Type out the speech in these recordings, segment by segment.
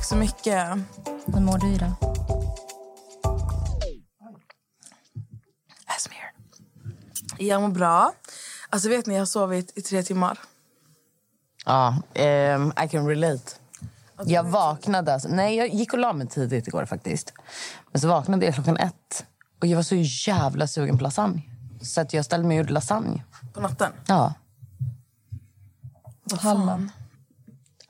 Tack så mycket. Hur mår du idag? Asmir. Jag mår bra. Alltså vet ni, jag har sovit i tre timmar. Ja, ehm, I can relate. Jag vaknade... Alltså, nej, jag gick och la mig tidigt igår faktiskt. Men så vaknade jag klockan ett. Och jag var så jävla sugen på lasagne. Så att jag ställde mig och gjorde lasagne. På natten. Ja. Vad fan?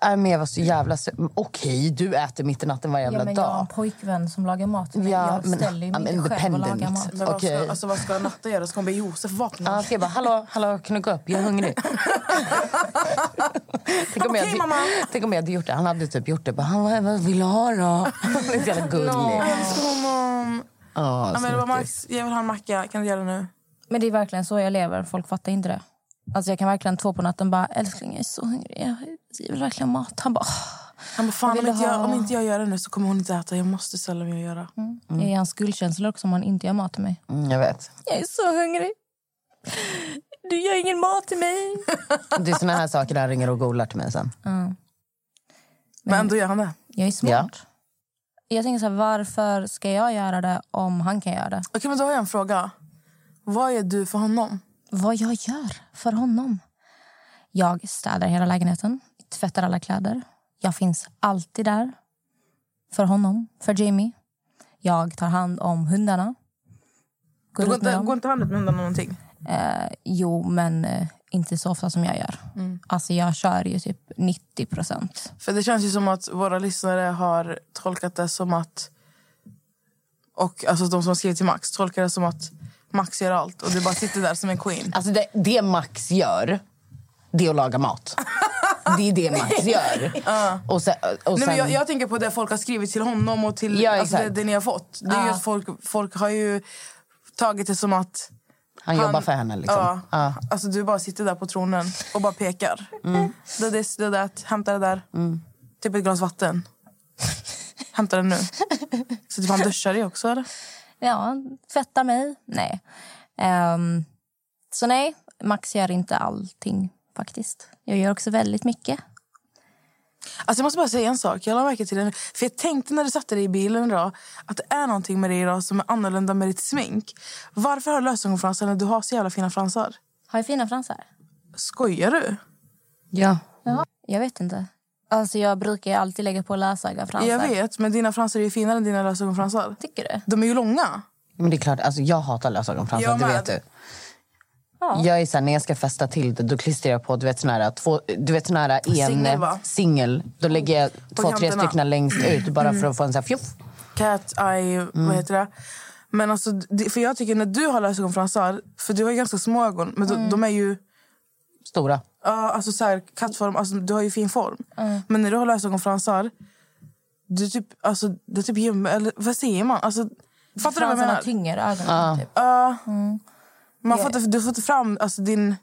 Äh, men jag var så jävla sugen. Okej, du äter mitt i natten varje jävla Ja, men jag har en dag. pojkvän som lagar mat mig. Ja, jag men ställer ju mig inte själv och lagar mat. Men vad, Okej. ska, alltså, vad ska Natta göra? Ska hon be Josef vakna? Ja, ska jag bara, hallå, hallå, kan du gå upp? Jag är hungrig. tänk, om jag Okej, mamma. tänk om jag hade gjort det. Han hade typ gjort det. Bara, han bara, vad vill du ha då? det är så jävla gullig. Älskar honom. Ja, men det var. Max, jag vill ha en macka. Kan du göra det nu? Men det är verkligen så jag lever. Folk fattar inte det. Alltså jag kan verkligen två på natten bara, älskling jag är så hungrig. Jag vill verkligen mat. Han bara, Han bara, fan om inte, jag, om inte jag gör det nu så kommer hon inte äta. Jag måste ställa mig och göra. mm. är hans skuldkänslor också om han inte gör mat till mig. Mm, jag vet. Jag är så hungrig. Du gör ingen mat till mig. Det är såna här saker han ringer och golar till mig sen. Men ändå gör han det. Jag är smart. Ja. Jag tänker så här, varför ska jag göra det om han kan göra det? Okej, men då har jag en fråga. Vad är du för honom? Vad jag gör för honom? Jag städar hela lägenheten, tvättar alla kläder. Jag finns alltid där för honom, för Jamie. Jag tar hand om hundarna. Går Går inte, går inte han ut med hundarna någonting? Eh, jo, men eh, inte så ofta som jag gör. Alltså jag kör ju typ 90 procent. För det känns ju som att våra lyssnare har tolkat det som att... Och alltså de som har skrivit till Max tolkar det som att Max gör allt och du bara sitter där som en queen. Alltså det, det Max gör, det är att laga mat. Det är det Max gör. Och sen, och Nej, sen, men jag, jag tänker på det folk har skrivit till honom och till Ja, alltså det, det ni har fått. Det är ju att folk, folk har ju tagit det som att... han jobbar för henne. Liksom. Ja, Ja. Alltså, du bara sitter där på tronen och bara pekar. Mm. Det det det, hämta det där. Typ ett glas vatten. hämta det nu. Så typ han duschar ju också eller? Ja, tvättar mig. Nej. Ehm, så nej, Max gör inte allting faktiskt. Jag gör också väldigt mycket. Alltså jag måste bara säga en sak. Jag märke till det nu. För jag tänkte när du satte dig i bilen idag att det är någonting med dig idag som är annorlunda med ditt smink. Varför har du lösögonfransar när du har så jävla fina fransar? Har jag fina fransar? Skojar du? Ja. Ja. Jag vet inte. Alltså jag brukar alltid lägga på lösögonfransar. Jag vet, men dina fransar är ju finare än dina lösögonfransar. Tycker du? De är ju långa. Men det är klart, alltså, jag hatar lösögonfransar, Jag det vet du. Ja. Jag är så här, när jag ska festa till det, då klistrar jag på du vet, såna här, två, du vet, såna här en Singel. Då lägger jag två, tre kanterna. stycken längst ut bara för att få en så här fjuff. Cat eye, vad heter det? Men alltså, för jag tycker när du har lösögonfransar, för du har ganska små ögon, men de, de är ju Stora. ja, alltså så här, kattform, alltså du har ju fin form. Men när du har lösögonfransar, du typ, alltså, det är typ gömmer, eller vad säger man? Alltså, fattar du vad jag Fransarna menar? tynger ögonen. Typ. Ja. man får inte, du får inte fram alltså, din,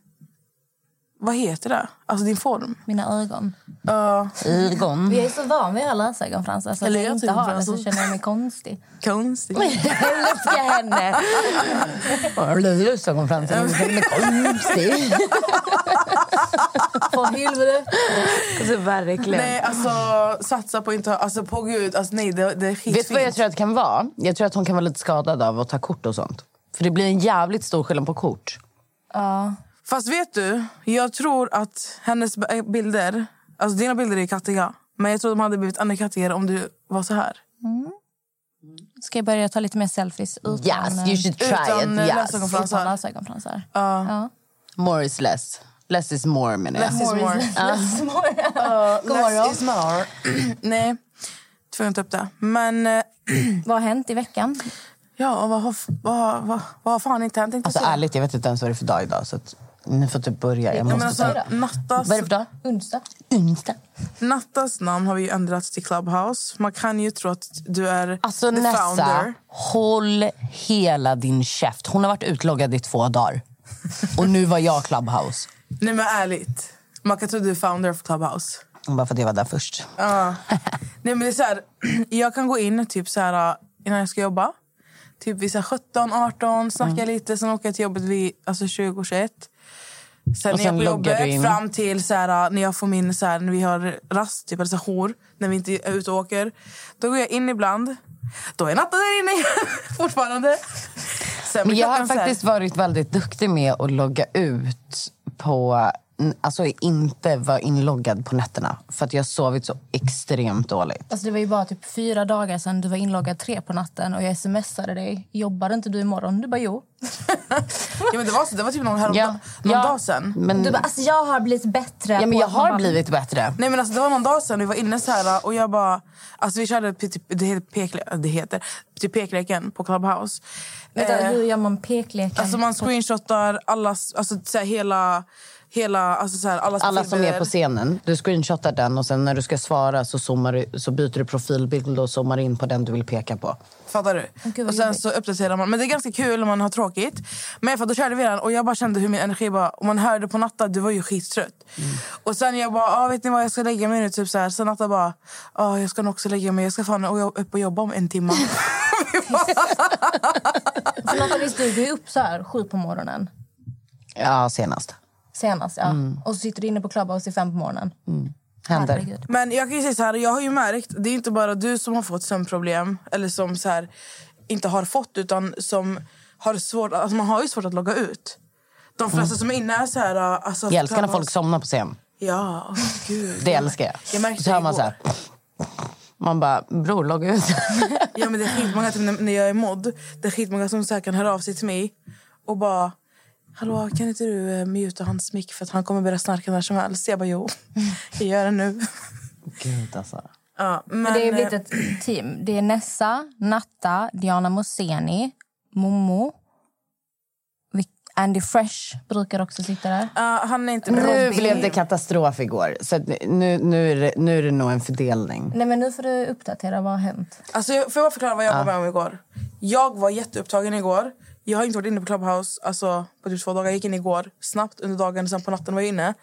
vad heter det? Alltså din form. Mina ögon. Ja, Ögon. Jag är så van vid att ha lösögonfransar så Eller när jag inte har det så känner jag mig konstig. konstigt. Jag älskar henne! Har du lösögonfransar? Du känner mig konstig. På huvudet. Alltså, verkligen. Nej, alltså satsa på inte alltså på gud, alltså nej det, det är skitfint. Vet du vad jag tror att det kan vara? Jag tror att hon kan vara lite skadad av att ta kort och sånt. För det blir en jävligt stor skillnad på kort. Ja. Fast vet du, jag tror att hennes b- bilder, alltså dina bilder är kattiga. Men jag tror de hade blivit ännu kattigare om du var så här. Ska jag börja ta lite mer selfies utan, Yes, you should try Utan, it. eh, Yes. lösögonfransar. utan lösögonfransar? Ja. Ja. More is less. Less is more menar jag. Less is more. Less is more. God Less is more. nej, tvungen att ta upp det. Men eh, Vad har hänt i veckan? ja, vad har, vad, vad, vad har fan inte hänt? Alltså ärligt, jag vet inte ens vad det är för dag idag. Så att ni får typ börja. Jag Ja, måste alltså, ta... Nattas, Vad är det för dag? Onsdag. Onsdag. Nattas namn har vi ju ändrat till Clubhouse. Man kan ju tro att du är Alltså the Nessa, founder. håll hela din käft. Hon har varit utloggad i två dagar. Och nu var jag Clubhouse. Nej men ärligt. Man kan tro att du är founder of Clubhouse. Bara för att jag var där först. Ja. Nej, men det är så här, jag kan gå in typ så här, innan jag ska jobba. Typ vid så här 17, 18, snacka lite. Sen åker jag till jobbet vid alltså 20, 21. Sen Och när jag sen är på in. fram till så här, när jag får min så här, när vi har rast, typ eller så här, jour, när vi inte är ute och åker. Då går jag in ibland. Då är Natta där inne fortfarande. Sen Men jag har faktiskt varit väldigt duktig med att logga ut på... Alltså inte vara inloggad på nätterna. För att jag sovit så extremt dåligt. Alltså det var ju bara typ fyra dagar sedan du var inloggad tre på natten och jag smsade dig. Jobbar inte du imorgon? Du bara jo. ja, men det, var så, det var typ någon, här, Ja, någon ja, dag sen. Men, Du bara alltså jag har blivit bättre. ja, men jag man har bara- blivit bättre. Nej men alltså det var någon dag sedan vi var inne så här och jag bara alltså vi körde typ, det heter pekle, det heter typ pekleken på Clubhouse. Vänta, Eh, hur gör man pekleken? alltså man screenshotar allas alltså så här, hela hela alltså så här, allas Alla som är på scenen. Du screenshotar den och sen när du ska svara så, zoomar du, så byter du profilbild och zoomar in på den du vill peka på. Fattar du? Vad och sen så uppdaterar man. Men det är ganska kul om man har tråkigt. Men för då körde vi den och jag bara kände hur min energi bara... Och man hörde på Natta, du var ju skittrött. Och sen jag bara, ah, vet ni vad jag ska lägga mig nu? Typ så här. Så Natta bara, ah, jag ska nog också lägga mig. Jag ska fan upp och jobba om en timme. För visst du, du är upp så här sju på morgonen Ja, senast. Senast. Ja. Och så sitter du inne på Clubhouse till fem på morgonen. Händer. Herregud. Men jag kan ju säga så här, jag har ju märkt, det är inte bara du som har fått sömnproblem. Eller som så här, inte har fått, utan som har svårt, alltså man har ju svårt att logga ut. De flesta som är inne är så här... Alltså, Jag älskar när folk somnar på scen. Ja, åh, gud. Det älskar jag. Jag märkte så hör man så här. Man bara, bror logga ut. Ja, men det är skitmånga, typ, när, när jag är mod, det är skitmånga som så här kan höra av sig till mig och bara Hallå, kan inte du muta hans mick för att han kommer börja snarka när som helst? Jag bara jo, jag gör det nu. Gud alltså. Ja, men, Men det har ju eh, blivit ett team. Det är Nessa, Natta, Diana Moseni, Momo. Vi- Andy Fresh brukar också sitta där. ja, han är inte. Nu blev det katastrof igår. Så att nu, nu, är det, nu är det nog en fördelning. Nej men nu får du uppdatera vad har hänt. Alltså, jag- får jag bara förklara vad jag var med om igår? Jag var jätteupptagen igår. Jag har inte varit inne på Clubhouse alltså, på typ två dagar. Jag gick in igår, snabbt under dagen, sen på natten var jag inne.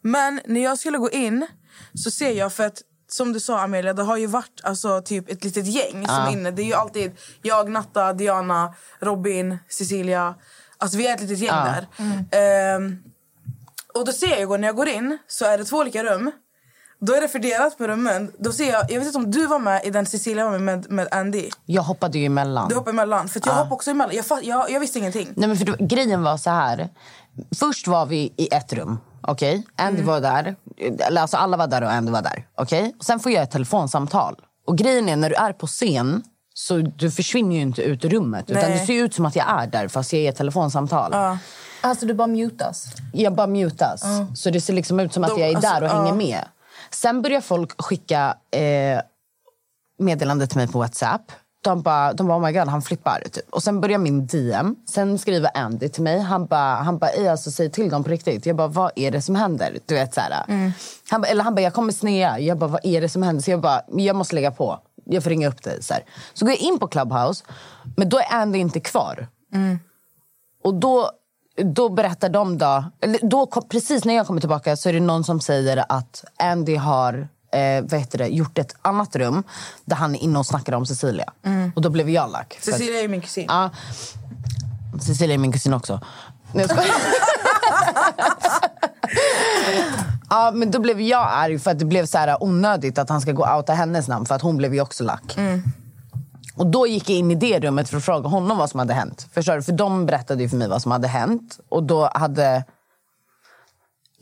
Men när jag skulle gå in så ser jag, för att som du sa Amelia, det har ju varit alltså, typ ett litet gäng som är inne. Det är ju alltid jag, Natta, Diana, Robin, Cecilia. Alltså vi är ett litet gäng Ja. där. Ehm, och då ser jag när jag går in så är det två olika rum. Då är det fördelat på rummen. Då ser jag, jag vet inte om du var med i den Cecilia var med med, med Andy. Jag hoppade ju emellan. Du hoppade emellan. För att jag hoppade också emellan. Jag, fatt, jag, jag visste ingenting. Nej, men för då, grejen var så här. Först var vi i ett rum. Okej? Andy var där. Alltså alla var där och Andy var där. Okej? Och Sen får jag ett telefonsamtal. Och grejen är, när du är på scen så du försvinner ju inte ut ur rummet. Utan Nej. det ser ut som att jag är där fast jag är i ett telefonsamtal. Alltså du bara mutas. Jag bara mutas. Så det ser liksom ut som att De- jag är alltså, där och ja. hänger med. Sen börjar folk skicka eh, meddelande till mig på Whatsapp. De bara, de bara oh my god, han flippar. Typ. Och sen börjar min DM. Sen skriver Andy till mig. Han bara, han bara "Ey, alltså, säg till dem på riktigt. Jag bara, vad är det som händer? Du vet, så här. Han bara, eller han bara, jag kommer snea. Jag bara, vad är det som händer? Så jag bara, jag måste lägga på. Jag får ringa upp dig. Så, här. så går jag in på Clubhouse. Men då är Andy inte kvar. Och då, då berättar de då, då precis när jag kommer tillbaka så är det någon som säger att Andy har eh, vad heter det, gjort ett annat rum där han är inne och snackar om Cecilia. Och då blev jag lack. För att- Cecilia är min kusin. Ja. Cecilia är min kusin också. Nej, jag. Ja, men då blev jag arg för att det blev så här onödigt att han ska gå outa hennes namn för att hon blev ju också lack. Och då gick jag in i det rummet för att fråga honom vad som hade hänt. Förstår du? För de berättade ju för mig vad som hade hänt. Och då hade...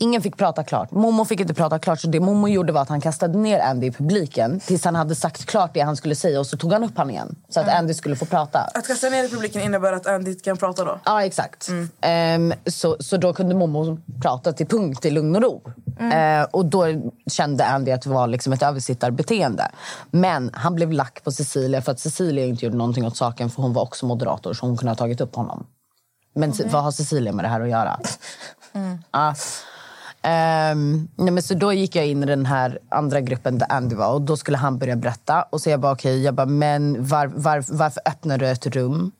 Ingen fick prata klart. Momo fick inte prata klart. Så det Momo gjorde var att han kastade ner Andy i publiken tills han hade sagt klart det han skulle säga. Och så tog han upp han igen. Så att Andy skulle få prata. Att kasta ner i publiken innebär att Andy kan prata då. Ja, exakt. Ehm, så, så då kunde Momo prata till punkt i lugn och ro. Eh, och då kände Andy att det var liksom ett översittarbeteende. Men han blev lack på Cecilia för att Cecilia inte gjorde någonting åt saken för hon var också moderator så hon kunde ha tagit upp honom. Men Ce- vad har Cecilia med det här att göra? Ja. Ehm, nej men så då gick jag in i den här andra gruppen där Andy var och då skulle han börja berätta. Och så jag bara okej, jag bara, men var, var, varför öppnar du ett rum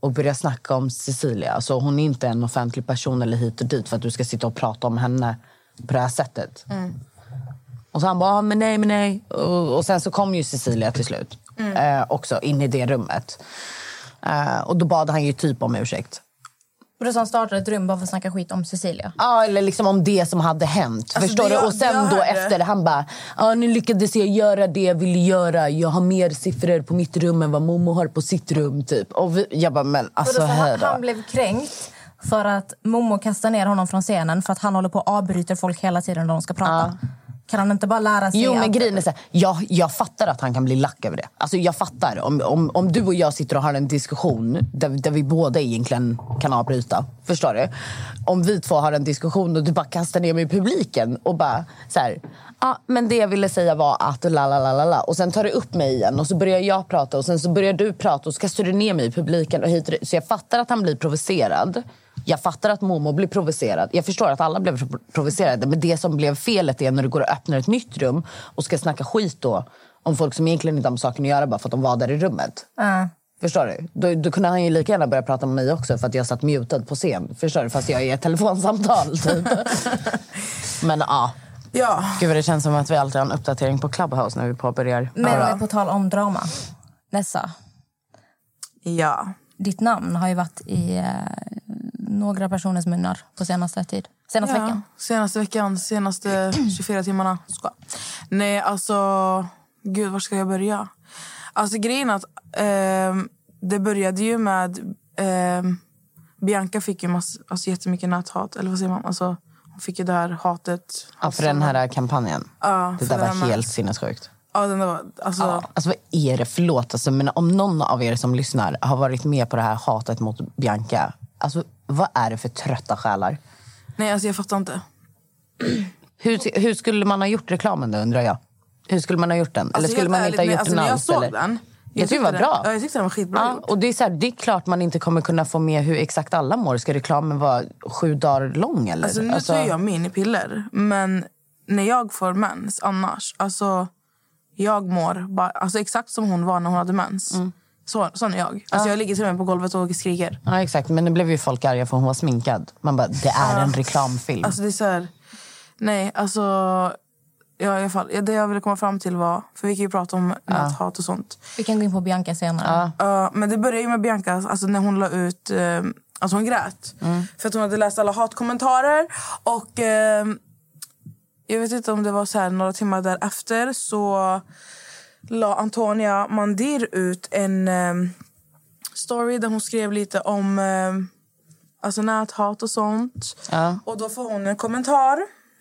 och börjar snacka om Cecilia? Alltså hon är inte en offentlig person eller hit och dit för att du ska sitta och prata om henne på det här sättet. Och så han bara, ah, men nej, men nej. Och, och sen så kom ju Cecilia till slut. Eh, också in i det rummet. Eh, och då bad han ju typ om ursäkt. Och då startade ett rum bara för att snacka skit om Cecilia. Ja, eller liksom om det som hade hänt. Alltså, förstår du? jag- Och sen då hörde- efter, han bara... Ja, nu lyckades jag göra det jag ville göra. Jag har mer siffror på mitt rum än vad Momo har på sitt rum. Typ. Och vi, jag bara, men alltså så han, då. han blev kränkt för att Momo kastar ner honom från scenen för att han håller på och avbryter folk hela tiden när de ska prata. Kan han inte bara lära sig Jo, men grejen är så här, jag, jag fattar att han kan bli lack över det. Alltså, jag fattar. Om, om, om du och jag sitter och har en diskussion där, där vi båda egentligen kan avbryta. Förstår du? Om vi två har en diskussion och du bara kastar ner mig i publiken och bara så här... Ja, men det jag ville säga var att la la la la la. Och sen tar du upp mig igen och så börjar jag prata och sen så börjar du prata och så kastar du ner mig i publiken och hit. Så jag fattar att han blir provocerad. Jag fattar att Momo blir provocerad. Jag förstår att alla blev pro- provocerade. Men det som blev felet är när du går och öppnar ett nytt rum och ska snacka skit då om folk som egentligen inte har med saken att göra bara för att de var där i rummet. Ja. Förstår du? Då, då kunde han ju lika gärna börja prata med mig också för att jag satt mutad på scen. Förstår du? Fast jag är i ett telefonsamtal typ. Men ja. Ja. Gud vad det känns som att vi alltid har en uppdatering på Clubhouse när vi påbörjar. Men på tal om drama. Nessa, Ja. ditt namn har ju varit i eh, några personers munnar på senaste tid. Senaste ja. veckan. Senaste veckan, senaste 24 timmarna. Ska. Nej, alltså... Gud, var ska jag börja? Alltså grejen att ehm, det började ju med... ehm, Bianca fick ju mass, alltså, jättemycket näthat. Eller vad säger man? Alltså, hon fick ju det här hatet. Ja, för den här kampanjen. Ja, det där var helt sinnessjukt. Ja, den där var... Alltså, Alltså vad är det? Förlåt, alltså, men om någon av er som lyssnar har varit med på det här hatet mot Bianca. Alltså vad är det för trötta själar? Nej, alltså jag fattar inte. Hur, hur skulle man ha gjort reklamen då undrar jag? Hur skulle man ha gjort den? eller Alltså, skulle helt man inte ha gjort alltså, den jag alls? såg eller? den... Jag tyckte det var den- bra. Ja, jag tyckte den var skitbra Ja, gjort. och det, är så här, det är klart man inte kommer kunna få med hur exakt alla mår. Ska reklamen vara sju dagar lång? Eller? Alltså, nu tar jag minipiller, men när jag får mens annars... Alltså, jag mår bara, alltså, exakt som hon var när hon hade mens. Mm. Så, sån är jag. Alltså, Jag ligger till och med på golvet och skriker. Ja, exakt. Men nu blev ju folk arga för hon var sminkad. Man bara, det är en reklamfilm. Alltså, det är så här, nej, alltså... Ja, i alla fall, ja, det jag ville komma fram till var... För Vi kan ju prata om näthat och sånt. Vi kan gå in på Bianca senare. Ja, men det började ju med Bianca alltså när hon la ut... Eh, alltså hon grät. För att hon hade läst alla hatkommentarer. Och eh, Jag vet inte om det var så här några timmar därefter så la Antonia Mandir ut en eh, story där hon skrev lite om eh, alltså näthat och sånt. Ja. Och då får hon en kommentar,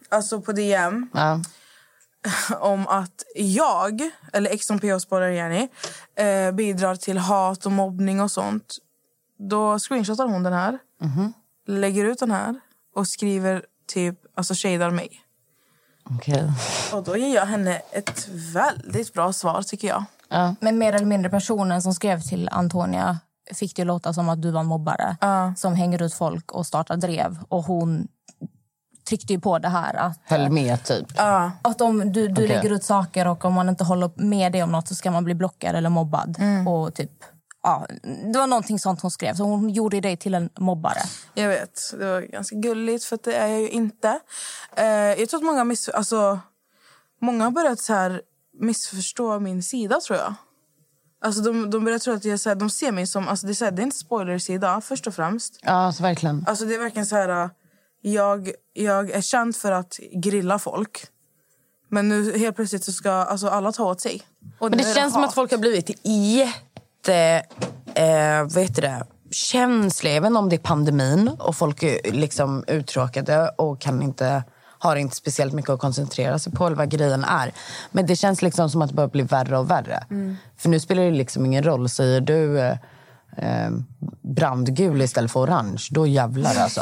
alltså på DM Ja. om att jag, eller ex som PH-spårare Jenny, eh, bidrar till hat och mobbning och sånt. Då screenshotar hon den här, lägger ut den här och skriver typ, alltså shadar mig. Okej. Och då ger jag henne ett väldigt bra svar tycker jag. Ja. Men mer eller mindre personen som skrev till Antonia fick det låta som att du var en mobbare som hänger ut folk och startar drev. Och hon tryckte ju på det här att, Höll med, typ. att om du, du Okej. lägger ut saker och om man inte håller med dig om något så ska man bli blockad eller mobbad. Och typ, ja, det var någonting sånt hon skrev. Så hon gjorde dig till en mobbare. Jag vet, det var ganska gulligt för det är jag ju inte. Eh, jag tror att många, miss, alltså, många har börjat så här missförstå min sida tror jag. Alltså de, de börjar tro att jag, så här, de ser mig som, alltså det, är så här, det är inte spoiler-sida först och främst. Ja, så verkligen. Alltså det är verkligen så här, äh, jag, jag är känd för att grilla folk. Men nu helt plötsligt så ska alltså, alla ta åt sig. Och Men det känns som hat. att folk har blivit jätte... Eh, vad heter det? Vet inte om det är pandemin och folk är liksom uttråkade och kan inte har inte speciellt mycket att koncentrera sig på eller vad grejen är. Men det känns liksom som att det börjar bli värre och värre. För nu spelar det liksom ingen roll. Säger du eh, eh, brandgul istället för orange, då jävlar alltså.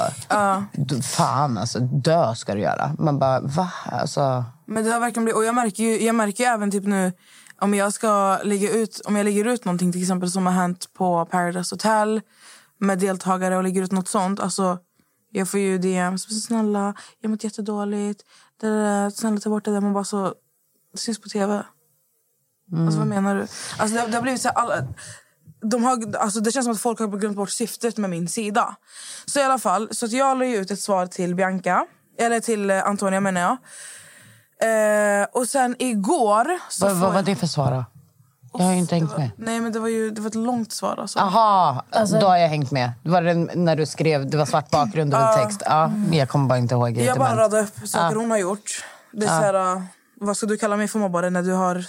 Fan alltså, dö ska du göra. Man bara, va? Alltså, Men det har verkligen blivit, och jag märker ju, jag märker ju även typ nu om jag ska lägga ut, om jag lägger ut någonting till exempel som har hänt på Paradise Hotel med deltagare och lägger ut något sånt. Alltså, jag får ju DMs. Snälla, jag har mått jättedåligt. Det där, snälla ta bort det där. Man bara så, det syns på tv. Alltså vad menar du? Alltså det, det har blivit så här, alla, de har, alltså det känns som att folk har glömt bort syftet med min sida. Så i alla fall, så att jag la ut ett svar till Bianca. Eller till eh, Antonia menar jag. Eh, och sen igår... Så vad, vad var det för svar då? Jag har ju inte hängt med. Nej, men det var ju det var ett långt svar. Alltså. Aha, då har jag hängt med. Det var den, när du skrev, det var svart bakgrund och vit text. Ja, men jag kommer bara inte ihåg. Jag bara radade upp saker hon har gjort. Det är så här, uh, vad ska du kalla mig för mobbare när du har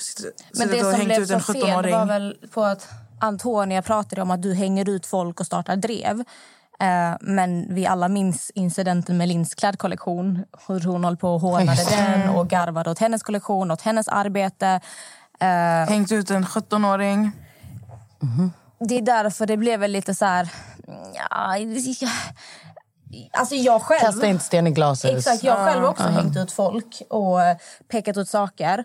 Men det och som hängt blev ut så en fel 17-åring? var väl på att Antonia pratade om att du hänger ut folk och startar drev. Eh, men vi alla minns incidenten med Linds klädkollektion. Hur hon höll på och hånade den och garvade åt hennes kollektion, åt hennes arbete. Eh, Hängt ut en 17-åring. det är därför det blev väl lite så här... Ja, alltså jag själv... Kasta inte sten i glashus. Exakt, jag själv har också hängt ut folk och pekat ut saker.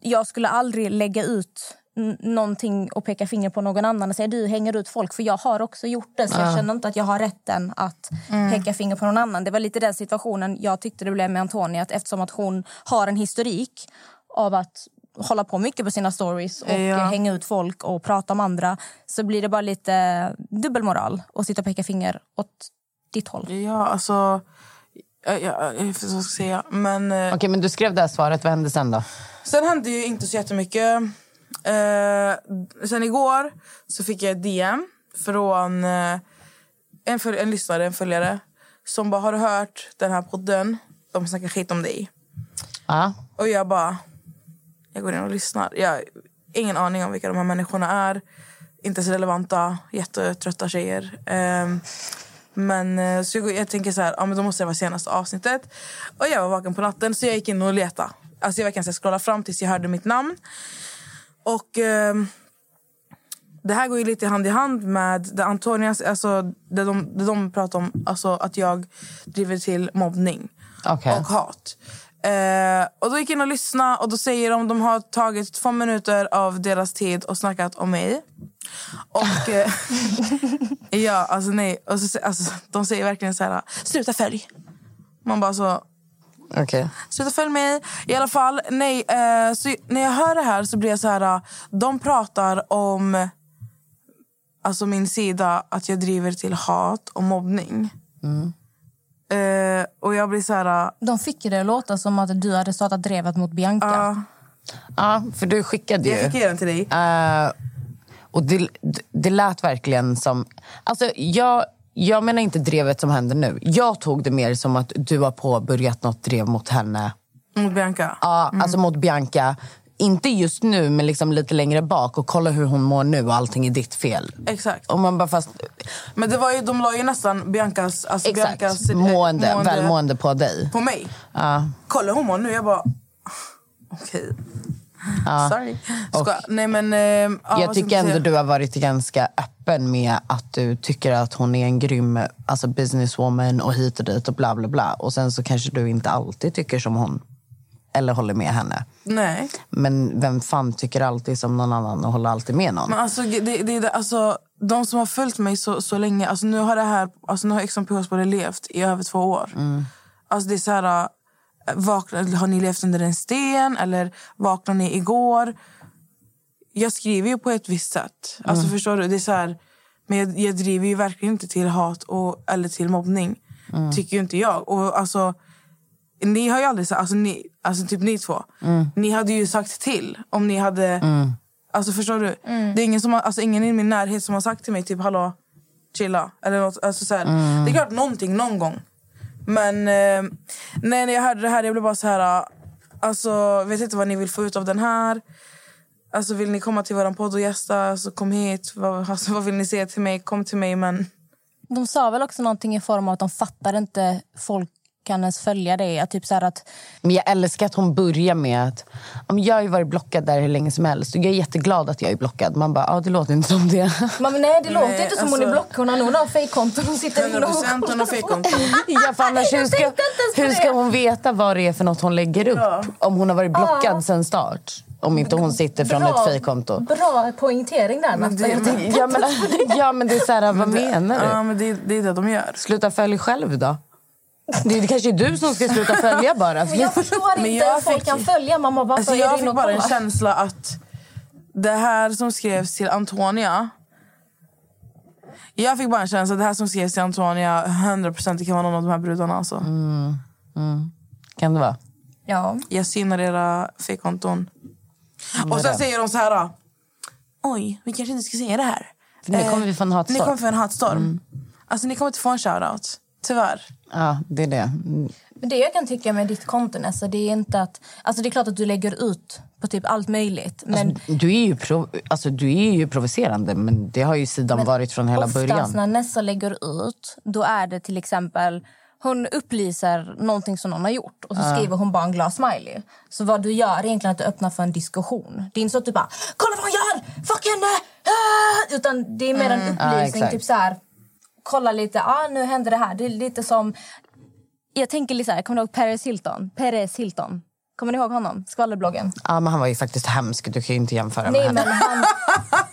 Jag skulle aldrig lägga ut någonting och peka finger på någon annan och säga du hänger ut folk för jag har också gjort det så jag känner inte att jag har rätten att peka finger på någon annan. Det var lite den situationen jag tyckte det blev med Antonia att eftersom att hon har en historik av att hålla på mycket på sina stories och Ja. hänga ut folk och prata om andra så blir det bara lite dubbelmoral och sitta och peka finger åt ditt håll. Ja, alltså... Ja, ja, jag vet inte vad jag ska säga. Men eh, Okej, men du skrev det här svaret. Vad hände sen då? sen hände ju inte så jättemycket. Eh, sen igår så fick jag ett DM från eh, en, föl- en lyssnare, en följare som bara har du hört den här podden. De snackar skit om dig. Ja. Och jag bara... Jag går in och lyssnar. Jag har ingen aning om vilka de här människorna är. Inte så relevanta, jättetrötta tjejer. Ehm, men eh, så jag, går- jag tänker så här, ja, men då måste det vara senaste avsnittet. Och jag var vaken på natten så jag gick in och letade. Alltså jag verkligen så här scrollade fram tills jag hörde mitt namn. Och ehm, det här går ju lite hand i hand med det Antonias, alltså det de, det de pratar om, alltså att jag driver till mobbning Okej. och hat. Eh, och då gick jag in och lyssnade och då säger de de har tagit två minuter av deras tid och snackat om mig. Och eh, ja, alltså nej. Och så, alltså, de säger verkligen så här, sluta följ. Man bara så, Okej. Sluta följ mig. I alla fall, nej. Eh, så när jag hör det här så blir jag så här... eh, De pratar om alltså min sida, att jag driver till hat och mobbning. Eh, och jag blir så här... eh, De fick ju det att låta som att du hade startat drevet mot Bianca. ja, Ja, för du skickade ju. jag fick ge den till dig. Eh, och det, det lät verkligen som... Alltså, jag, jag menar inte drevet som händer nu. Jag tog det mer som att du har påbörjat något drev mot henne. Mot Bianca. Ja, alltså mot Bianca. Inte just nu, men liksom lite längre bak. Och kolla hur hon mår nu och allting är ditt fel. Exakt. Och man bara fast... Men det var ju, de la ju nästan Biancas, alltså Exakt. Biancas eh, mående, välmående på dig. på mig. Ja. Kolla hur hon mår nu. Jag bara... Okej. Sorry. Skoja. Nej, men, eh, ja, jag tycker ändå du har varit ganska öppen med att du tycker att hon är en grym alltså businesswoman och hit och dit och bla bla bla. Och sen så kanske du inte alltid tycker som hon. Eller håller med henne. Nej. Men vem fan tycker alltid som någon annan och håller alltid med någon? Men alltså, det, det, alltså, de som har följt mig så, så länge, alltså, nu har det här, alltså, nu har Ex on PH bara levt i över två år. Alltså, det är så här, äh, vakna, har ni levt under en sten eller vaknade ni igår? Jag skriver ju på ett visst sätt. Alltså, förstår du? Det är så här, men jag, jag driver ju verkligen inte till hat och, eller till mobbning. Tycker ju inte jag. Och alltså, ni har ju aldrig sagt, alltså, ni, alltså typ ni två. Ni hade ju sagt till om ni hade... Alltså förstår du? Det är ingen, som har, alltså, ingen i min närhet som har sagt till mig typ hallå, chilla. Eller något, alltså, så här. Det är klart någonting någon gång. Men eh, nej, när jag hörde det här jag blev bara så här... Eh, alltså, vet inte vad ni vill få ut av den här. Alltså, vill ni komma till vår podd och gästa, så kom hit. Vad, alltså, vad vill ni säga till mig? Kom till mig. Men De sa väl också någonting i form av att de fattar inte folk kan ens följa det. Att typ så här att, Men jag älskar att hon börjar med att om jag har ju varit blockad där hur länge som helst. Och jag är jätteglad att jag är blockad. Man bara, ja det låter inte som det. man, men nej, det låter Nej, inte som alltså- hon är blockad. Hon har nog några fejkkonton. Hon sitter inne 100 procent hon har fejkkonto. Ja, för annars, hur, ska, hur ska hon veta vad det är för något hon lägger upp? Om hon har varit blockad sen start. Om inte hon sitter från ett fejkkonto. Bra poängtering där, Natta. det- tänkte- Ja men, ja, men det är så här, vad menar du? Ja, men det, det är det de gör. Sluta följa själv då. Det är kanske är du som ska sluta följa bara. Men jag förstår Men inte jag hur folk fick- kan följa. Mamma, varför Alltså jag fick bara en känsla att det här som skrevs till Antonia... Jag fick bara en känsla att det här som skrevs till Antonia 100% det kan vara någon av de här brudarna. Alltså. Mm. Kan det vara? Ja. Jag synar era fejkkonton. Mm, Och sen säger de så här... oj, vi kanske inte ska säga det här. För nu kommer vi få en hatstorm. Ni kommer få en hatstorm. Alltså ni kommer inte få en shoutout. Tyvärr. Ja, det är det. Mm. Men det jag kan tycka med ditt konto Nessa, det är inte att... Alltså det är klart att du lägger ut på typ allt möjligt. Men Alltså, du, är ju prov, alltså, du är ju provocerande, men det har ju sidan varit från hela oftast början. när Nessa lägger ut, då är det till exempel... Hon upplyser någonting som någon har gjort och så skriver hon bara en glad smiley. Så vad du gör är egentligen att du öppnar för en diskussion. Det är inte så att du bara “kolla vad hon gör! Fuck henne!” ah! Utan det är mer en Mm. Upplysning. exakt. typ så här, kolla lite, ah, nu händer det här. Det är lite som... Jag tänker lite så här, kommer du ihåg Perez Hilton? Perez Hilton. Kommer ni ihåg honom? Skvallerbloggen. Ja, men han var ju faktiskt hemsk. Du kan inte jämföra Nej, med men henne. han,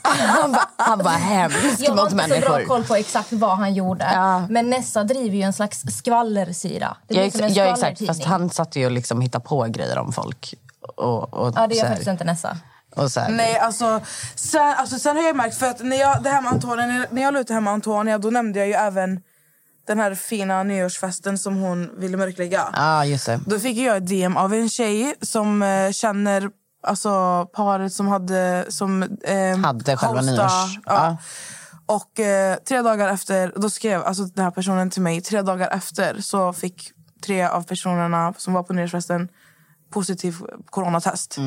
Han var, han var hemsk jag har inte så bra människor. koll på exakt vad han gjorde. Ja. Men Nessa driver ju en slags skvallersida. Det Ja, ex, en ja, exakt. Fast han satt ju och liksom hittade på grejer om folk. Och, och, Ja, det gör faktiskt inte Nessa. Nej, alltså sen, alltså sen har jag märkt, för att när jag, det här med Antonia, när- jag la ut det här med Antonia då nämnde jag ju även den här fina nyårsfesten som hon ville mörklägga. Ja, just det. Då fick jag ett DM av en tjej som eh, känner alltså, paret som hade... Som, eh, Hade själva hosta- nyårs- Ja. ja. Och eh, tre dagar efter, då skrev alltså, den här personen till mig, tre dagar efter så fick tre av personerna som var på nyårsfesten positiv coronatest.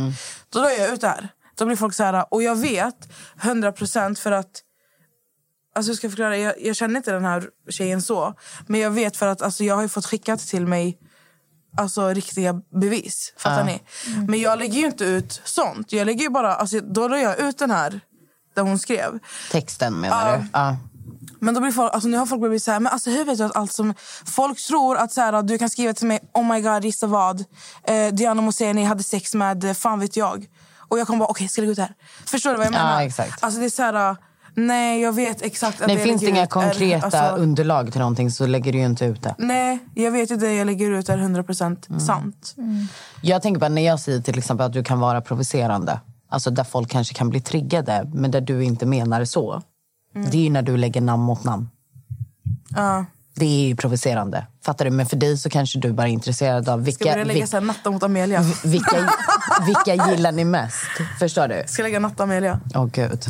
Då la jag ut det här. Då blir folk så här, och jag vet 100% för att Alltså jag ska förklara, jag, jag känner inte den här tjejen så. Men jag vet för att alltså, jag har fått skickat till mig alltså, riktiga bevis. Fattar ni? Men jag lägger ju inte ut sånt. Jag lägger ju bara, alltså, då la jag ut den här där hon skrev. Texten menar Ja. du? Ja. Men då blir folk, alltså nu har folk blivit så här, men alltså hur vet du att allt som... Folk tror att så här, du kan skriva till mig, oh my god, gissa vad? Eh, Diana Moseni hade sex med, eh, fan vet jag. Och jag kommer bara, okej, ska jag lägga ut det här? Förstår du vad jag Ja, menar? exakt. Alltså det är så här, nej jag vet exakt att Nej, det finns det inga ut är- konkreta alltså, underlag till någonting så lägger du ju inte ut det. Nej, jag vet ju det jag lägger ut är 100% Mm. sant. Jag tänker bara när jag säger till exempel att du kan vara provocerande. Alltså där folk kanske kan bli triggade, men där du inte menar så. Mm. Det är ju när du lägger namn mot namn. Ja. Det är ju provocerande. Fattar du? Men för dig så kanske du bara är intresserad av Ska vilka, jag börja lägga vil- så här, natta mot Amelia? vilka, vilka gillar ni mest. Förstår du? Ska jag lägga natta Amelia? Åh gud.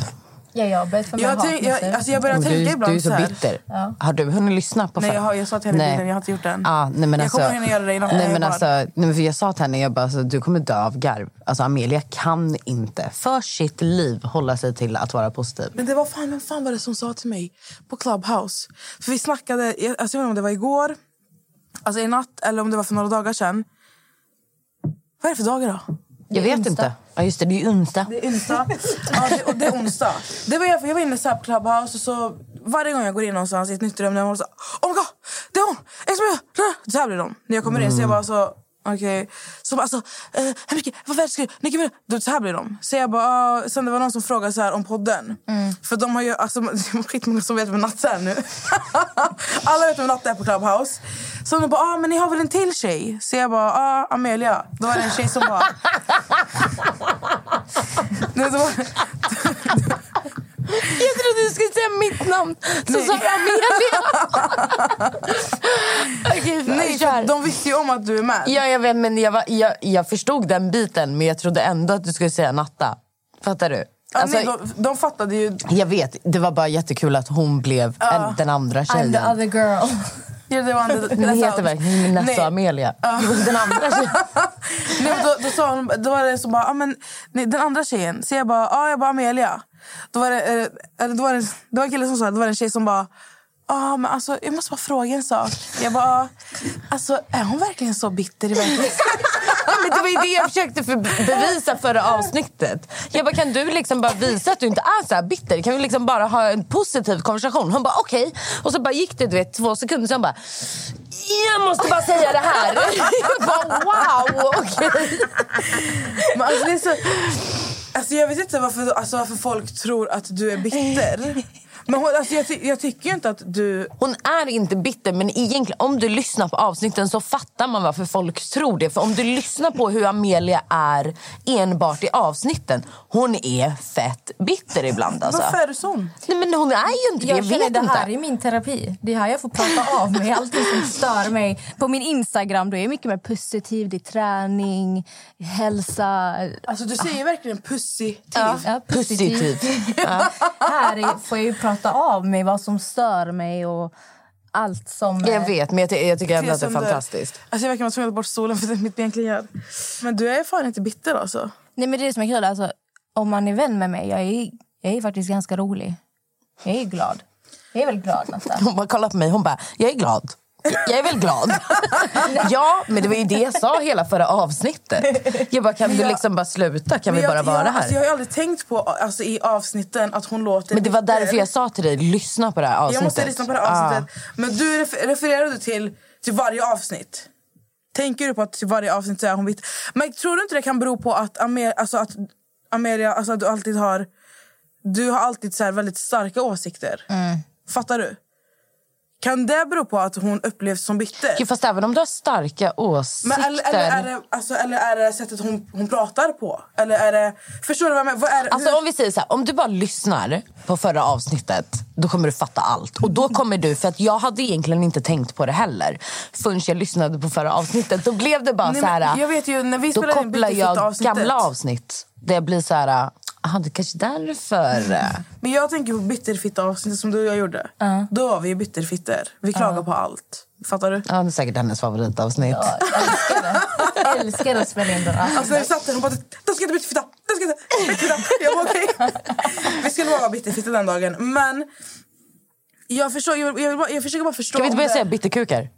Ja, jag har börjat få Jag, tänk, jag, alltså jag börjar tänka du, ibland du är så här. bitter. Har du hunnit lyssna på Nej, jag, har, jag sa till henne Nej. jag har inte gjort det än. Ah, nej, men jag alltså, kommer hinna göra det innan nej, jag men alltså, nej, men för Jag sa till henne jag bara, alltså, du kommer dö av garv. Alltså, Amelia kan inte för sitt liv hålla sig till att vara positiv. Men det var fan, vem fan var det som sa till mig på Clubhouse? För vi snackade, jag, alltså jag vet inte om det var igår, alltså i natt eller om det var för några dagar sedan. Vad är det för dagar då? Jag vet onsdag. inte. Ja, just det, det är ju onsdag. Det är onsdag. ja, det, och det är onsdag. Det var jag, jag var inne på Clubhouse och så varje gång jag går in någonstans i ett nytt rum när jag så Oh my god, det är hon! Så här blir de. När jag kommer in så jag bara så Okej. Så bara, alltså, eh, hur mycket, vad ska du, så här blir de. Så jag bara, ah, sen det var någon som frågade så här om podden. För de har ju, alltså, det är skitmånga som vet vem Natta är nu. Alla vet vem Natta är på Clubhouse. Så de bara, ah, men ni har väl en till tjej? Så jag bara, ah, Amelia. Då var det en tjej som bara... Nej, då var, Jag trodde du skulle säga mitt namn. Så sa du Amelia. Okej, nej, kör. för de att du är med. Ja, jag vet, men jag, var, jag, jag förstod den biten, men jag trodde ändå att du skulle säga Natta. Fattar du? Ja, Alltså, nej, de, de fattade ju... Jag vet, det var bara jättekul att hon blev en, den andra I'm the tjejen. other girl. Ja, det var andra, Ni heter verkligen Nessa. Amelia. Den andra tjejen. Nej, då, då, sa hon, då var det så bara, ah, men, nej, den andra tjejen. Så jag bara, ah, jag bara Amelia. Då var det, eh, då var det, det var en kille som sa, det var en tjej som bara, ah, men alltså, jag måste bara fråga en sak. Jag bara, alltså, är hon verkligen så bitter i men det var ju det jag försökte för bevisa förra avsnittet. Jag bara, kan du liksom bara visa att du inte är så här bitter? Kan vi liksom bara ha en positiv konversation? Hon bara, okej. Och så bara gick det du vet, två sekunder, sen bara, jag måste bara säga det här. Jag bara, wow, okej. Men alltså, det är så, alltså, jag vet inte varför, alltså, varför folk tror att du är bitter. Men hon, alltså, jag, jag tycker inte att du... Hon är inte bitter, men egentligen om du lyssnar på avsnitten så fattar man varför folk tror det. För om du lyssnar på hur Amelia är enbart i avsnitten, hon är fett bitter ibland alltså. Varför är du sån? Nej, men hon är ju inte det, jag, Jag känner vet det här inte. är min terapi. Det är här jag får prata av mig. Allting som stör mig. På min Instagram då är jag mycket mer positiv. Det är träning, hälsa. Alltså, du säger verkligen puss Positiv. Ja, Positiv. Här är- får jag ju prata av mig vad som stör mig och allt som... Jag vet, men jag, ty- jag tycker ändå att det är fantastiskt. Alltså jag verkar vara tvungen att bort stolen för det är mitt ben kliar. Men du är fan inte bitter alltså. Nej, men det är det som är kul. Alltså, om man är vän med mig, jag är, jag är faktiskt ganska rolig. Jag är glad. Jag är väl glad, Natta? Hon bara kollar på mig hon bara, jag är glad. Jag är väl glad. ja, men det var ju det jag sa hela förra avsnittet. Jag bara, kan Men du jag- liksom bara sluta? Kan vi bara jag, vara jag, här? Alltså jag har aldrig tänkt på alltså, i avsnitten att hon låter men det var därför jag sa till dig, lyssna på det här avsnittet. Jag måste lyssna på det här avsnittet. Men du refer- refererar du till, till varje avsnitt? Tänker du på att till varje avsnitt så är hon bitter? Men tror du inte det kan bero på att, Amer, alltså att Amelia, alltså att du alltid har... Du har alltid så här väldigt starka åsikter. Mm. Fattar du? Kan det bero på att hon upplevs som bitter? Ja, Fast även om du har starka åsikter. Men eller, eller, är det, alltså, eller är det sättet hon, hon pratar på? Eller är det... Förstår du vad jag menar? Vad är, Alltså hur- om vi säger så här, om du bara lyssnar på förra avsnittet då kommer du fatta allt. Och då kommer du, för att jag hade egentligen inte tänkt på det heller förrän jag lyssnade på förra avsnittet. Då blev det bara Nej, så här. jag vet ju, när vi då kopplar jag Bitterfitta-avsnittet. gamla avsnitt. Jag blir så här, ah, det kanske därför. Men jag tänker på bitterfitta-avsnittet som du och jag gjorde. Då var vi ju bitterfitter. Vi klagar på allt. Fattar du? Ja, det är säkert hennes favoritavsnitt. Ja, jag älskar det. Jag älskar att spela in det. Alltså när vi satt där, hon bara “du ska inte bitterfitta, du ska inte bitterfitta”. Jag bara okej. Vi skulle vara bitterfitta den dagen. Men jag, förstår, jag, jag, bara, jag försöker bara förstå. Kan vi inte börja det- säga bitterkukar?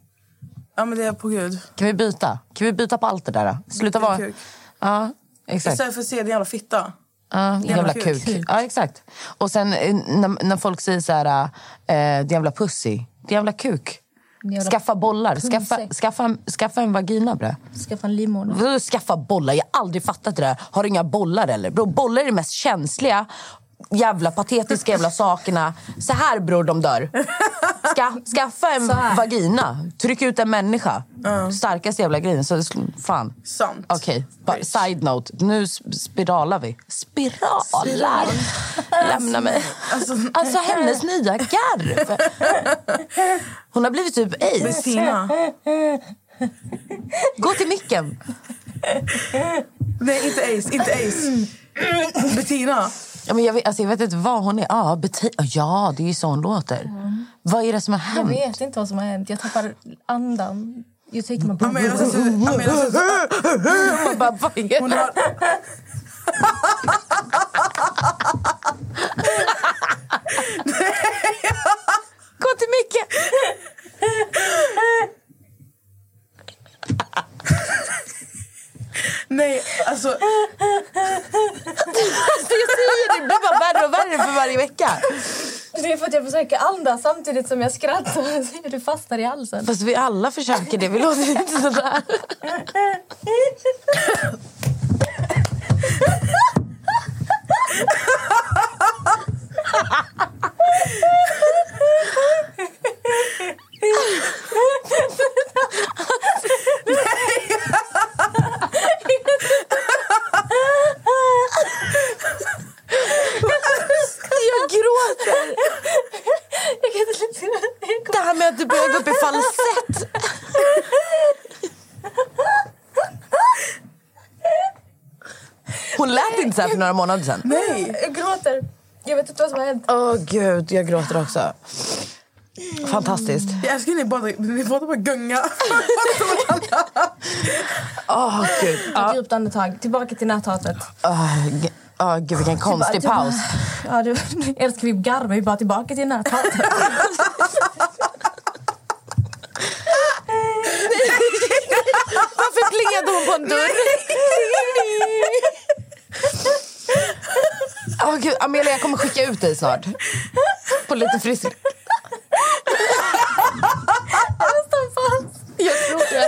Ja men det är på gud. Kan vi byta? Kan vi byta på allt det där? Sluta vara... Ja, exakt. Istället för att se din jävla fitta. Ja, jävla kuk. kuk. Ja, exakt. Och sen eh, när, när folk säger så här, eh, jävla pussy, jävla kuk. Jävla Skaffa bollar, skaffa, skaffa, skaffa en vagina bre. Skaffa en livmoder. Skaffa bollar, jag har aldrig fattat det där. Har du inga bollar eller? Bro, bollar är det mest känsliga jävla patetiska jävla sakerna. Så här bror de dör. Ska, skaffa en vagina, tryck ut en människa. Starkaste jävla grejen. Så, fan. Sant. Okej, bara side note. Nu sp- spiralar vi. Spiralar? Lämna mig. Alltså, Alltså hennes nya garv. Hon har blivit typ. Bettina. Gå till micken. Nej inte Ace, inte Ace. Bettina. Ja, men jag, vet, alltså, jag vet inte vad hon är. Ja, beti- ja, det är ju så hon låter. Vad är det som har Jag hänt? vet inte vad som har hänt. Jag tappar andan. You take my breath. Amelia ser ut- Amelia ser ut som- Man bara, vad är det? Gå till micken. Nej, alltså... Alltså, jag säger det, det blir bara värre och värre för varje vecka. Det är för att jag försöker andas samtidigt som jag skrattar. Du fastnar i halsen. Fast vi alla försöker det. Vi låter inte sådär. Jag gråter. Jag kan inte... Det här med att du börjar gå upp i falsett. Hon lät inte så här för några månader sedan. Nej. Jag gråter. Jag vet inte vad som har hänt. Åh gud, jag gråter också. Fantastiskt. Jag älskar ni båda, ni båda bara gunga. Åh gud. Ett djupt andetag. Tillbaka till näthatet. Åh, g- åh, gud vilken konstig Bara- paus. Ja, du, älskar vi garvar ju bara tillbaka till näthatet. Varför plingade hon på en dörr? Åh gud, Amelia jag kommer skicka ut dig snart. På lite frisk... Jag tror det.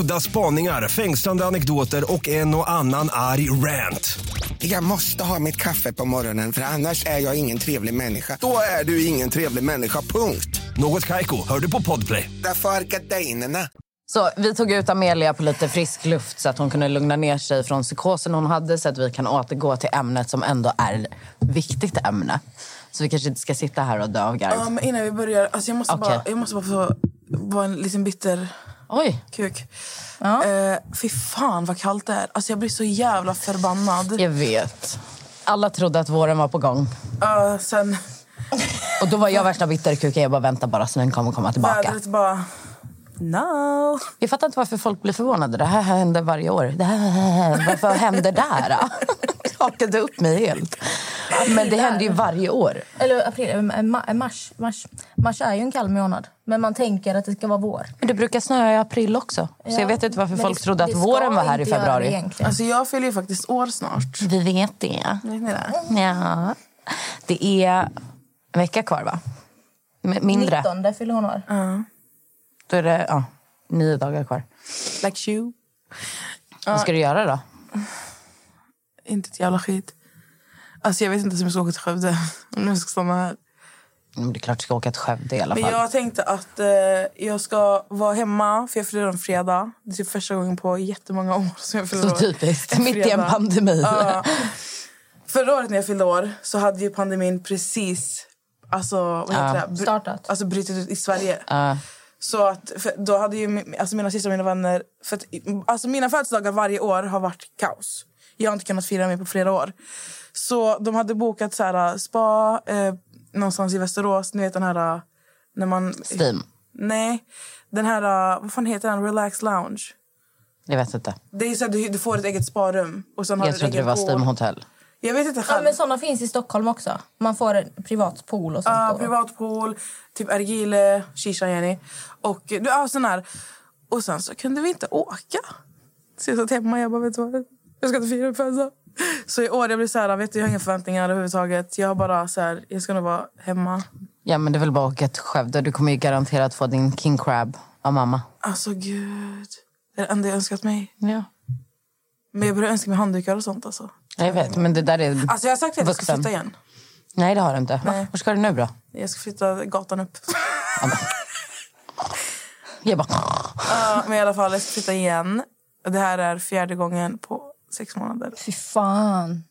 Udda spaningar, fängslande anekdoter och en och annan arg rant. Jag måste ha mitt kaffe på morgonen för annars är jag ingen trevlig människa. Då är du ingen trevlig människa, punkt. Något Kaiko, hör du på Podplay. Därför. Så vi tog ut Amelia på lite frisk luft så att hon kunde lugna ner sig från psykosen hon hade så att vi kan återgå till ämnet som ändå är ett viktigt ämne. Så vi kanske inte ska sitta här och dö av garv. Ja, men innan vi börjar, alltså jag, måste Okej. bara, jag måste bara få vara en liten bitter Oj, kuk. Eh, fy fan vad kallt det är. Alltså jag blir så jävla förbannad. jag vet. Alla trodde att våren var på gång. Uh, sen Och då var jag värsta bitterkuken. Jag bara vänta bara snön kommer komma tillbaka. vädret bara... No. Jag fattar inte varför folk blir förvånade. Det här händer varje år. Det här, varför händer det här? Jag hakade upp mig helt. Men det händer ju varje år. Eller april, eh, ma- mars, mars. Mars är ju en kall månad. Men man tänker att det ska vara vår. Men det brukar snöa i april också. Så jag vet inte varför Men folk det- trodde att våren var här i februari. Alltså jag fyller ju faktiskt år snart. Vi vet det. Vet ni det? Ja. Det är en vecka kvar, va? Mindre. 19 fyller hon år. Då är det ja, nio dagar kvar. Like you. Vad ska du göra då? Inte ett jävla skit. Alltså jag vet inte om jag ska åka till Skövde. Om jag ska stanna här. Mm, Det är klart du ska åka till Skövde i alla Men fall. jag tänkte att eh, jag ska vara hemma, för jag fyller en fredag. Det är typ första gången på jättemånga år som jag fyller Så typiskt. En Mitt i en pandemi. Ja. Förra året när jag fyllde år så hade ju pandemin precis alltså, vad heter Ja. det? Br- Startat. Alltså brutit ut i Sverige. Ja. Så att, då hade ju alltså mina systrar och mina vänner... För att, alltså mina födelsedagar varje år har varit kaos. Jag har inte kunnat fira mig på flera år. Så de hade bokat så här, spa eh, någonstans i Västerås. Ni vet den här... eh, När man, Steam. Nej. Den här... Vad fan heter den? Relax lounge. Jag vet inte. Det är så att du, du får ett eget sparum. Och sen har Jag trodde det var. Steam Hotel. Jag vet inte Ja, själv. men såna finns i Stockholm också. Man får en privat pool och sånt. Ja, då. privat pool, typ Ergile, Shisha Jenny. Och du, ja, sån här. Och sen så kunde vi inte åka. Så jag satt hemma jag bara, vet du vad? Jag ska inte fira födelsedag. Så i år jag blir så här, vet du, jag har inga förväntningar överhuvudtaget. Jag har bara så här, jag ska nog vara hemma. Ja, men det är väl bara att åka till Skövde. Du kommer ju garanterat få din king crab av mamma. Alltså gud. Det är det enda jag önskat mig. Ja. Men jag börjar önska mig handdukar och sånt alltså. Jag vet, men det där är Alltså jag har sagt att jag ska vuxen. flytta igen. Nej, det har du inte. Nej. Var ska du nu då? Jag ska flytta gatan upp. Jag bara... Ja, men i alla fall, jag ska flytta igen. Det här är fjärde gången på sex månader. Fy fan.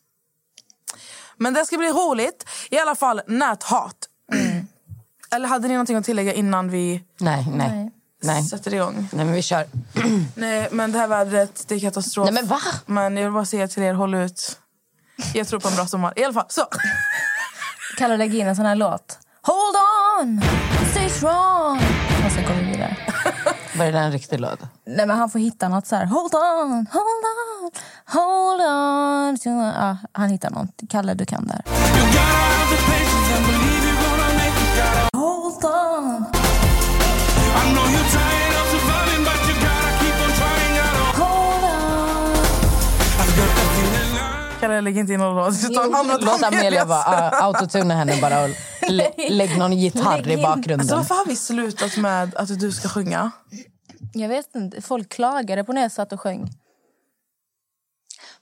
Men det ska bli roligt. I alla fall, näthat. Eller hade ni någonting att tillägga innan vi Nej, nej. Nej. Nej. sätter igång? Nej, men vi kör. Nej, men det här vädret, det är katastrof. Nej, men va? Men jag vill bara säga till er, håll ut. Jag tror på en bra sommar. I alla fall, så. Kan du lägga in en sån här låt? Hold on, stay strong. Och sen går vi vidare. Var det en riktig låt? Nej, men han får hitta något så här. Hold on, hold on, hold on. Ja, han hittar något. Kalle, du kan där. Hold on. Jag lägga inte in någon låt? Låt Amelia vara. Uh, autotuna henne bara och lä lägg någon gitarr Lägg i bakgrunden. Alltså, varför har vi slutat med att du ska sjunga? Jag vet inte. Folk klagade på när jag satt och sjöng.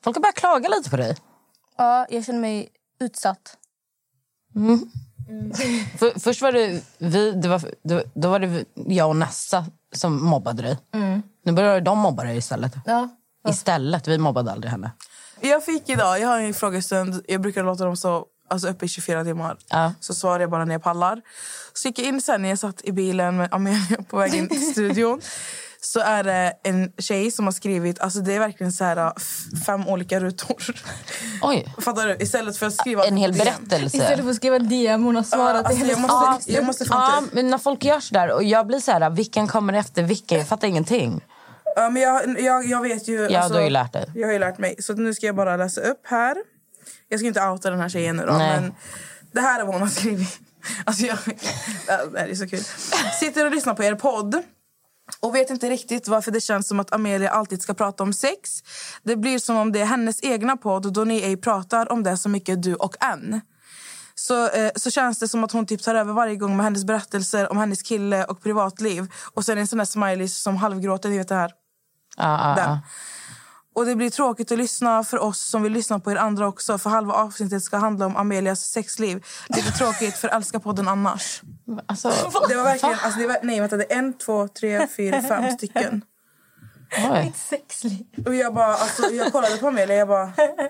Folk har börjat klaga lite på dig. Ja, jag känner mig utsatt. För, först var det vi, det var, då, då var det jag och Nessa som mobbade dig. Nu börjar de mobba dig istället. Ja. Istället, vi mobbade aldrig henne. Jag fick idag, jag har en frågestund. Jag brukar låta dem stå alltså, uppe i 24 timmar. Ja. Så svarar jag bara när jag pallar. Så gick jag in sen när jag satt i bilen med Amelia på väg in till studion. Så är det en tjej som har skrivit, alltså det är verkligen så här fem olika rutor. Oj, Fattar du? Istället för att skriva en hel DM. berättelse. Istället för att skriva DM, hon har svarat alltså, i jag måste, jag måste till. men när folk gör sådär och jag blir så här, vilken kommer efter vilken? Jag fattar ingenting. Ja, men jag, jag, jag vet ju... Ja, alltså, du har ju lärt dig. Jag har ju lärt mig. Så nu ska jag bara läsa upp här. Jag ska inte outa den här tjejen nu då, Nej. men det här är vad hon har skrivit. Alltså jag, det här är så kul. Sitter och lyssnar på er podd och vet inte riktigt varför det känns som att Amelia alltid ska prata om sex. Det blir som om det är hennes egna podd då ni ej pratar om det så mycket du och en. Så, eh, så känns det som att hon typ tar över varje gång med hennes berättelser om hennes kille och privatliv. Och sen en sån där smiley som halvgråter, ni vet det här. Ja, ja, Den. Och det blir tråkigt att lyssna för oss som vill lyssna på er andra också. För halva avsnittet ska handla om Amelias sexliv. Lite tråkigt för älskar podden annars. Alltså, Det var verkligen... Alltså det var, nej, vänta. Det är en, två, tre, fyra, fem stycken. oj. Sexliv. Och jag bara, alltså, jag kollade på Amelia jag bara,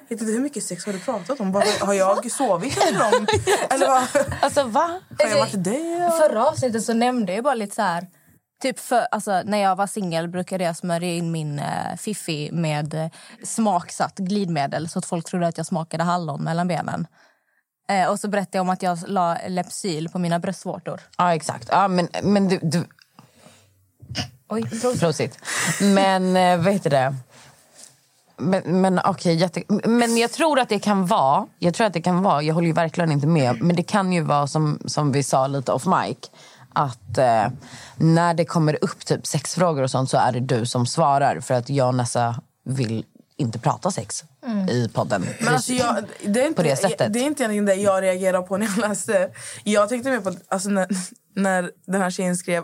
vet du hur mycket sex har du pratat om? Bara, har jag sovit under dem? Eller vad? Alltså va? Har jag varit det? Förra avsnittet så nämnde jag bara lite så här... Typ för, alltså, när jag var singel brukade jag smörja in min eh, fiffi med eh, smaksatt glidmedel så att folk trodde att jag smakade hallon mellan benen. Eh, och så berättade jag om att jag la Lepsyl på mina bröstvårtor. Ja, exakt. Ja, men, men du, du... Oj, Prosit. Men eh, vad heter det? Men, men okej, jätte... Men jag tror att det kan vara, jag tror att det kan vara, jag håller ju verkligen inte med, men det kan ju vara som, som vi sa lite off mic, att eh, när det kommer upp typ sexfrågor och sånt så är det du som svarar för att jag och Nessa vill inte prata sex i podden. Men alltså jag, det, är inte, På det sättet. det är inte egentligen det jag reagerar på när jag läste. Jag tänkte mer på alltså när, när den här tjejen skrev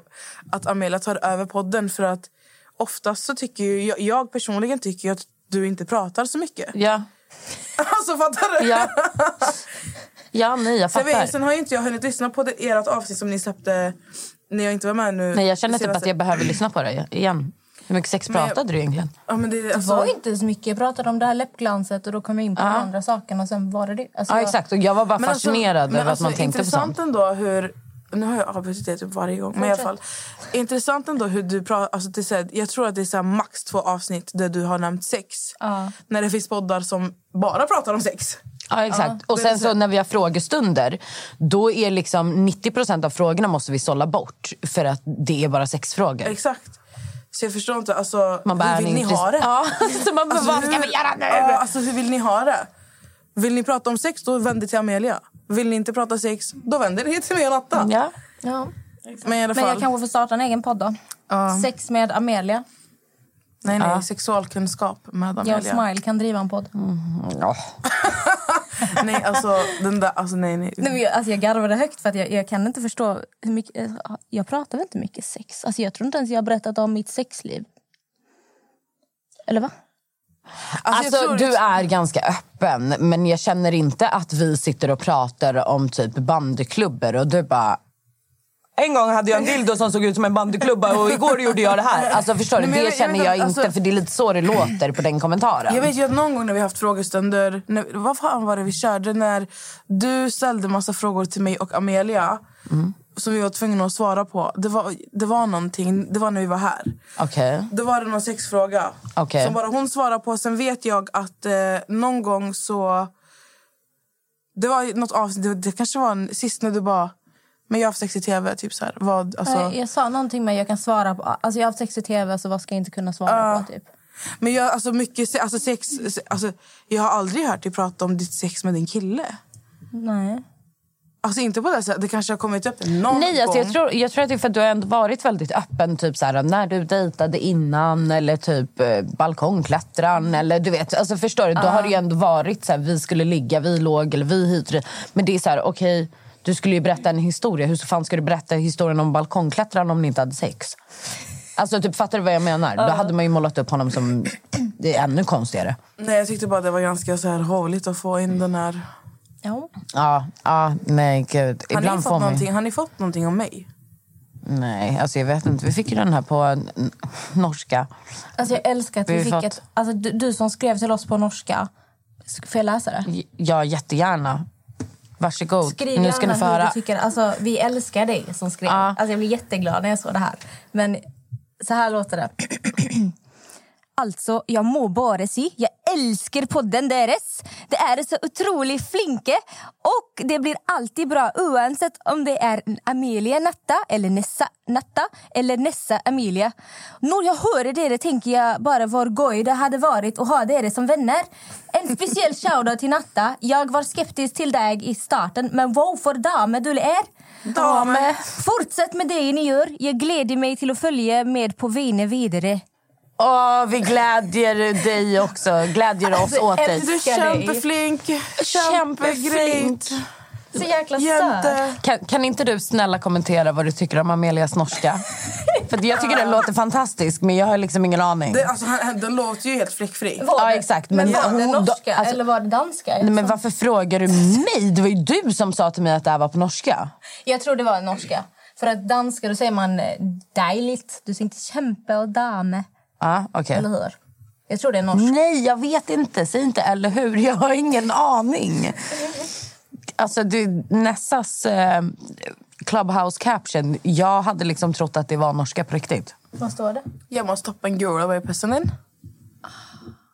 att Amelia tar över podden. För att oftast så tycker jag, jag personligen tycker att du inte pratar så mycket. Ja, Alltså fattar du? ja. ja nej jag Sen, fattar. vet, sen har ju inte jag hunnit lyssna på det, ert avsnitt som ni släppte när jag inte var med nu. Nej, jag känner typ att jag behöver lyssna på det igen. Hur mycket sex Men jag- pratade du egentligen? Ja, men det, Det alltså, var inte så mycket. Jag pratade om det här läppglanset och då kom jag in på de andra sakerna och sen var det det. Alltså, Ja, jag- exakt. Och jag var bara Men alltså- fascinerad men över alltså, att man tänkte på intressant sånt. ändå hur... Nu har jag avbrutit det typ varje gång. Men i alla fall, intressant ändå hur du pratar... Alltså, det är så här, jag tror att det är så här max två avsnitt där du har nämnt sex. Ja. När det finns poddar som bara pratar om sex. Ja, exakt. och det sen så när vi har frågestunder, då är liksom 90% av frågorna måste vi sålla bort. För att det är bara sexfrågor. Exakt. Så jag förstår inte. Alltså, Man bara, hur vill ni intress- ha det? Ja, så man bara, Alltså, vad ska hur- vi göra nu? Ja, alltså, hur vill ni ha det? Vill ni prata om sex, då vänd er till Amelia. Vill ni inte prata sex, då vänder ni till mig och Natta. Ja. Ja. Men i alla Men jag fall, kanske får starta en egen podd då. Sex med Amelia. nej, nej, sexualkunskap med Jag och Amelia. Smile kan driva en podd. Ja. Nej, alltså den där, alltså nej, nej. Nej, men jag, alltså jag garvade högt för att jag, jag kan inte förstå hur mycket... eh, Jag pratar väl inte mycket sex? Alltså jag tror inte ens jag har berättat om mitt sexliv. Eller va? Alltså, Alltså, du är ganska öppen, men jag känner inte att vi sitter och pratar om typ bandyklubbor och du bara... En gång hade jag en dildo som såg ut som en bandyklubba och igår gjorde jag det här. Alltså förstår du, jag det jag känner jag att- inte alltså- för det är lite så det låter på den kommentaren. Jag vet ju att någon gång när vi haft frågestunder, när, vad fan var det vi körde när du ställde massa frågor till mig och Amelia som vi var tvungna att svara på. Det var, det var någonting, det var när vi var här. Okej. Då var det någon sexfråga Okej. som bara hon svarade på. Sen vet jag att eh, någon gång så... Det var något avsnitt, det, det kanske var en, sist när du bara... Men jag har haft sex i tv, typ så här. Vad, alltså, Jag, jag sa någonting med jag kan svara på... Alltså jag har haft sex i tv så vad ska jag inte kunna svara på? Typ. Men jag, alltså mycket, se- alltså sex, alltså, jag har aldrig hört dig prata om ditt sex med din kille. Nej. Alltså inte på det sättet. Det kanske har kommit upp någon Nej, alltså, gång. jag, tror, jag tror att det är för att du har ändå varit väldigt öppen. Typ så här, när du dejtade innan eller typ eh, balkongklättran. Eller, du vet, alltså, förstår du? Då har det ju ändå varit så här, vi skulle ligga, vi låg eller vi dit. Men det är så här, okej, du skulle ju berätta en historia. Hur fan ska du berätta historien om balkongklättran om ni inte hade sex? Alltså typ, fattar du vad jag menar? Då hade man ju målat upp honom som det är ännu konstigare. Nej, jag tyckte bara det var ganska så här roligt att få in den här... Ja. Ja, ja nej gud. Har ni, Ibland fått får man någonting, har ni fått någonting om mig? Nej, alltså jag vet inte. Vi fick ju den här på n- norska. Alltså jag älskar att vi, Vi fick fått- ett... Alltså du, du som skrev till oss på norska. Sk- Får jag läsa det? J- Ja, jättegärna. Varsågod. Skriv nu ska ni få höra. tycker. Alltså, vi älskar dig som skrev. Ja. Alltså, jag blir jätteglad när jag såg det här. Men så här låter det. Alltså, jag må bara si, jag älskar podden deres. Det är så otroligt flinke och det blir alltid bra oavsett om det är Amelia Natta eller Nessa Natta eller Nessa Amelia. När jag hör det tänker jag bara vad goj det hade varit att ha er som vänner. En speciell shoutout till Natta. Jag var skeptisk till dig i starten men wow för dame du är. Dame. Fortsätt med det ni gör. Jag gläder mig till att följa med på vägen vidare. Åh, vi glädjer dig också. Glädjer oss Alltså, åt dig. Du är kämpeflink, Kämpeflink. kämpegreat. Så jäkla söt. Kan, kan inte du snälla kommentera vad du tycker om Amelias norska? För jag tycker den låter fantastisk, men jag har liksom ingen aning. Det, alltså, den låter ju helt fläckfri. Ja, exakt. Men, Men var det hon- norska alltså- eller var det danska? Nej, men varför frågar du mig? Det var ju du som sa till mig att det här var på norska. Jag tror det var norska. För att danska då säger man eh, dejligt. Du säger inte kämpe och dame. Ja, okej. Eller hur? Jag tror det är norska. Nej, jag vet inte. Säg inte eller hur. Jag har ingen aning. Alltså, det, Nessas eh, Clubhouse caption. Jag hade liksom trott att det var norska på riktigt. Vad står det? Jag måste stoppa en girl away personen.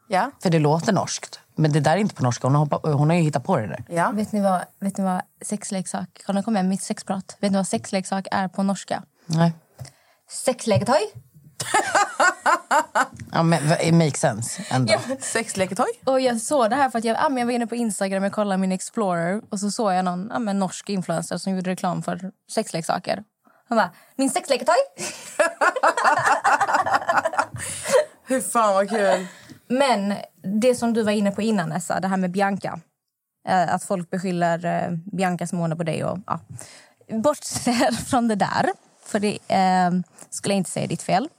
Ja. För det låter norskt. Men det där är inte på norska. Hon har, hoppat- hon har ju hittat på det där. ja. Vet ni vad, vet ni vad sexleksak... Kan du komma med mitt sexprat? Vet ni vad sexleksak är på norska? Nej. Sexleketoj. Ja, men it makes sense ändå. Sexleketoj. Och jag såg det här för att jag, ja, men jag var inne på Instagram och kollade min Explorer och så såg jag någon ja, men norsk influencer som gjorde reklam för sexleksaker. Han bara, min sexleketoj! Hur fan vad kul. Men det som du var inne på innan Nessa, det här med Bianca. Eh, Att folk beskyller eh, Biancas mående på dig och ja. Bortser från det där, för det eh, skulle jag inte säga är ditt fel.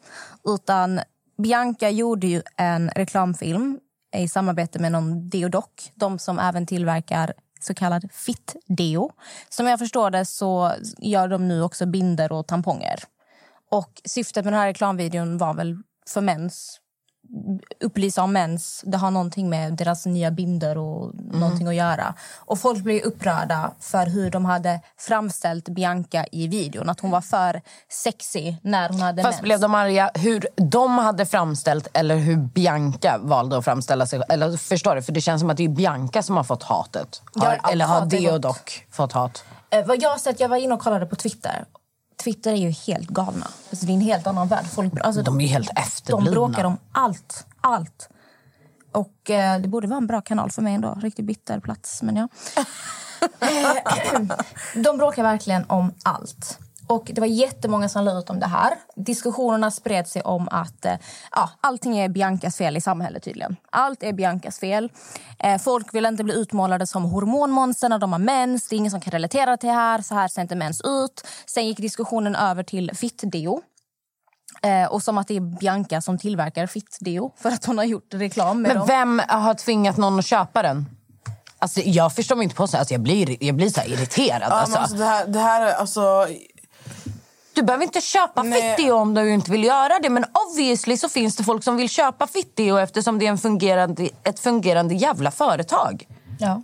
Utan Bianca gjorde ju en reklamfilm i samarbete med någon deodoc. De som även tillverkar så kallad fit-deo. Som jag förstår det så gör de nu också binder och tamponger. Och syftet med den här reklamvideon var väl för mäns upplysa om mens. Det har någonting med deras nya binder och någonting att göra. Och folk blev upprörda för hur de hade framställt Bianca i videon. Att hon var för sexy när hon hade Fast mens. blev de arga hur de hade framställt eller hur Bianca valde att framställa sig? Eller förstår du? För det känns som att det är Bianca som har fått hatet. Har, eller har är Deodoc fått hat? Eh, vad jag sett, jag var inne och kollade på Twitter. Twitter är ju helt galna. Alltså, det är en helt annan värld. Folk, alltså, De är ju helt de efterblivna. bråkar om allt. Allt. Och eh, det borde vara en bra kanal för mig ändå. Riktigt bitter plats, men ja. Eh, de bråkar verkligen om allt. Och det var jättemånga som la ut om det här. Diskussionerna spred sig om att eh, ja, allting är Biancas fel i samhället tydligen. Allt är Biancas fel. Eh, folk vill inte bli utmålade som hormonmonster när de har mens. Det är ingen som kan relatera till det här. Så här ser inte mens ut. Sen gick diskussionen över till fitt-deo. Eh, och som att det är Bianca som tillverkar fitt-deo för att hon har gjort reklam med Men dem. vem har tvingat någon att köpa den? Alltså, jag förstår mig inte på så. Alltså, jag blir, jag blir så här irriterad. Ja, alltså. men alltså, det, här, det här är alltså... Du behöver inte köpa Nej. Fittio om du inte vill göra det. Men obviously så finns det folk som vill köpa Fittio eftersom det är en fungerande, ett fungerande jävla företag. Ja.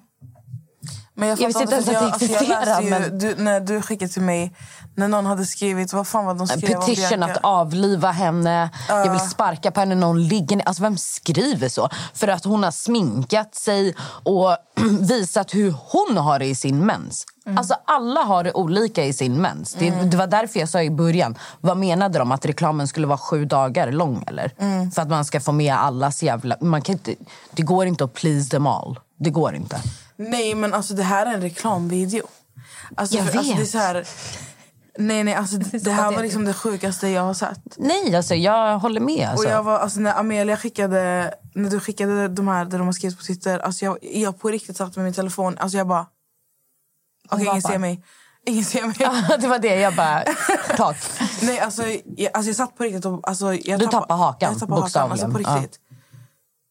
Men jag, Jag visste inte ens jag, att det alltså, men- du, när du skickade till mig, när någon hade skrivit, vad fan var de skrev petition att avliva henne. Jag vill sparka på henne när hon ligger ner. Alltså vem skriver så? För att hon har sminkat sig och visat hur hon har det i sin mens. Alltså alla har det olika i sin mens. Det, det var därför jag sa i början, vad menade de? Att reklamen skulle vara sju dagar lång eller? För att man ska få med allas jävla... Man kan inte, det går inte att please them all. Det går inte. Nej, men alltså det här är en reklamvideo. Alltså, Jag för, alltså, det är vet. så här, Nej, nej, alltså, det här var liksom det sjukaste jag har sett. Nej, alltså jag håller med. Alltså. Och jag var, alltså, när Amelia skickade, när du skickade de här där de har skrivit på Twitter, alltså, jag, jag på riktigt satt med min telefon, alltså jag bara... Okej, var ingen ser mig. Ingen ser mig. det var det jag bara... Tak. Nej, alltså jag, alltså jag satt på riktigt och... Alltså, jag Du tappade hakan, Jag tappade hakan, alltså på bokstavligen. riktigt.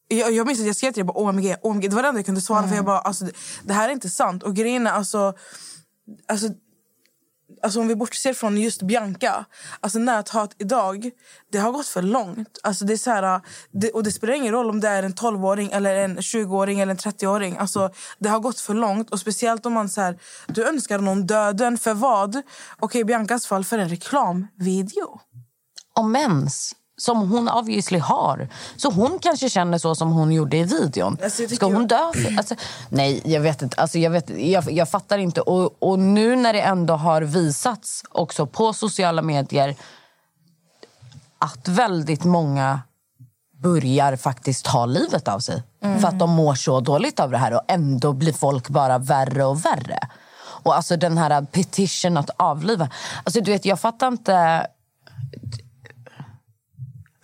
Jag, jag minns att jag skrev till dig bara OMG, OMG. Det var det enda jag kunde svara för jag bara, alltså, det, här är inte sant. Och grejen är alltså... alltså Alltså om vi bortser från just Bianca, alltså näthat idag, det har gått för långt. Alltså det är så här, det, och det spelar ingen roll om det är en 12-åring, eller en 20-åring eller en 30-åring. Alltså det har gått för långt. Och speciellt om man så här, du önskar någon döden, för vad? Okej, i Biancas fall för en reklamvideo. om mens som hon obviously har. Så hon kanske känner så som hon gjorde i videon. Alltså, Ska hon dö? För, alltså, nej, jag vet inte. Alltså, jag, vet, jag, jag fattar inte. Och, och nu när det ändå har visats också på sociala medier att väldigt många börjar faktiskt ta livet av sig. För att de mår så dåligt av det här och ändå blir folk bara värre och värre. Och alltså den här petition att avliva. Alltså du vet, jag fattar inte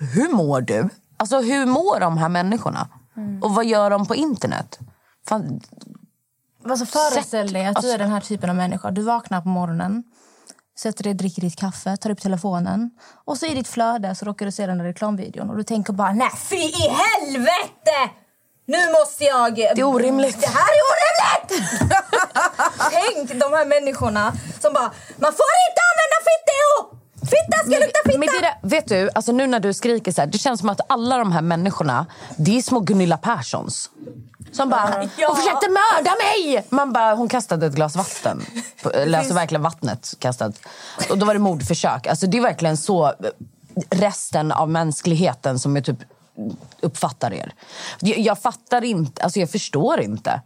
hur mår du? Alltså hur mår de här människorna? Och vad gör de på internet? Fan, Alltså föreställ dig att du Alltså- är den här typen av människa. Du vaknar på morgonen. sätter dig, dricker ditt kaffe, tar upp telefonen och så i ditt flöde så råkar du se den där reklamvideon och du tänker bara nej fy i helvete! Nu måste jag... Det är orimligt. Det här är orimligt! Tänk de här människorna som bara man får inte! Fitta ska lukta fitta! Men det där, vet du, alltså nu när du skriker så här, det känns som att alla de här människorna, det är små Gunilla Perssons. Som bara, Ja. hon försökte mörda mig! Man bara, hon kastade ett glas vatten. Eller alltså verkligen vattnet kastat. Och då var det mordförsök. Alltså det är verkligen så eh, resten av mänskligheten som jag typ uppfattar er. Jag, jag fattar inte, alltså jag förstår inte.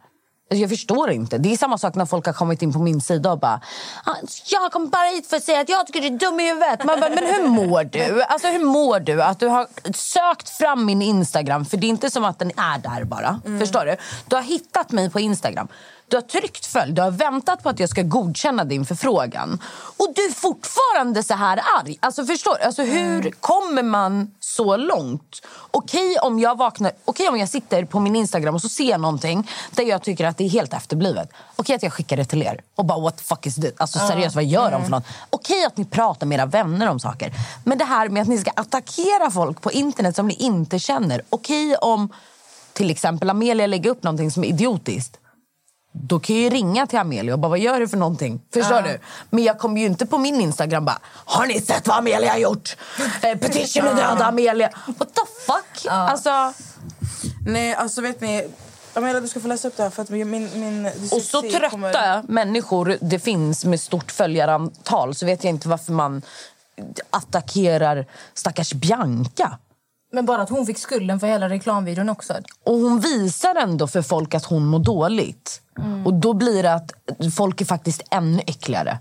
Alltså jag förstår inte. Det är samma sak när folk har kommit in på min sida och bara "Ah, Jag kom bara hit för att säga att jag tycker du är dum i huvudet. Man bara, men hur mår du? Alltså hur mår du? Att du har sökt fram min Instagram, för det är inte som att den är där bara. Förstår du? Du har hittat mig på Instagram. Du har tryckt följ, du har väntat på att jag ska godkänna din förfrågan. Och du är fortfarande så här arg. Alltså förstår du? Alltså, hur kommer man så långt? Okej om jag vaknar, okej om jag sitter på min Instagram och så ser jag någonting där jag tycker att det är helt efterblivet. Okej att jag skickar det till er och bara what the fuck is this? Alltså seriöst, vad gör de för något? Okej att ni pratar med era vänner om saker. Men det här med att ni ska attackera folk på internet som ni inte känner. Okej om till exempel Amelia lägger upp någonting som är idiotiskt då kan jag ju ringa till Amelia och bara vad gör du för någonting? Förstår du? Men jag kommer ju inte på min Instagram bara har ni sett vad Amelia har gjort? Eh, petition är döda Amelia. What the fuck? Alltså, Nej, alltså vet ni... Amelia, du ska få läsa upp det här för att min... min, och så trötta kommer- människor det finns med stort följarantal så vet jag inte varför man attackerar stackars Bianca. Men bara att hon fick skulden för hela reklamvideon också. Och hon visar ändå för folk att hon mår dåligt. Och då blir det att folk är faktiskt ännu äckligare.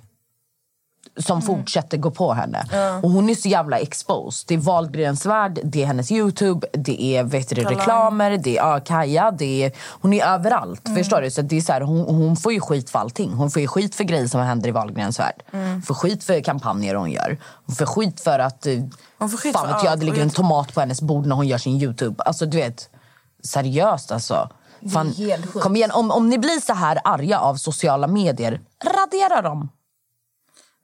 Som fortsätter gå på henne. Och hon är så jävla exposed. Det är Wahlgrens värld, det är hennes Youtube, det är vet du, reklamer, det är ja, Kaja. Det är, hon är överallt. Förstår du? Så det är så här, hon, hon får ju skit för allting. Hon får ju skit för grejer som händer i Wahlgrens värld. Hon får skit för kampanjer hon gör. Hon får skit för att... eh, Hon får skit fan för vet jag, allt. det ligger en tomat på hennes bord när hon gör sin Youtube. Alltså du vet, seriöst alltså. Fan, kom igen, om, om ni blir så här arga av sociala medier, radera dem.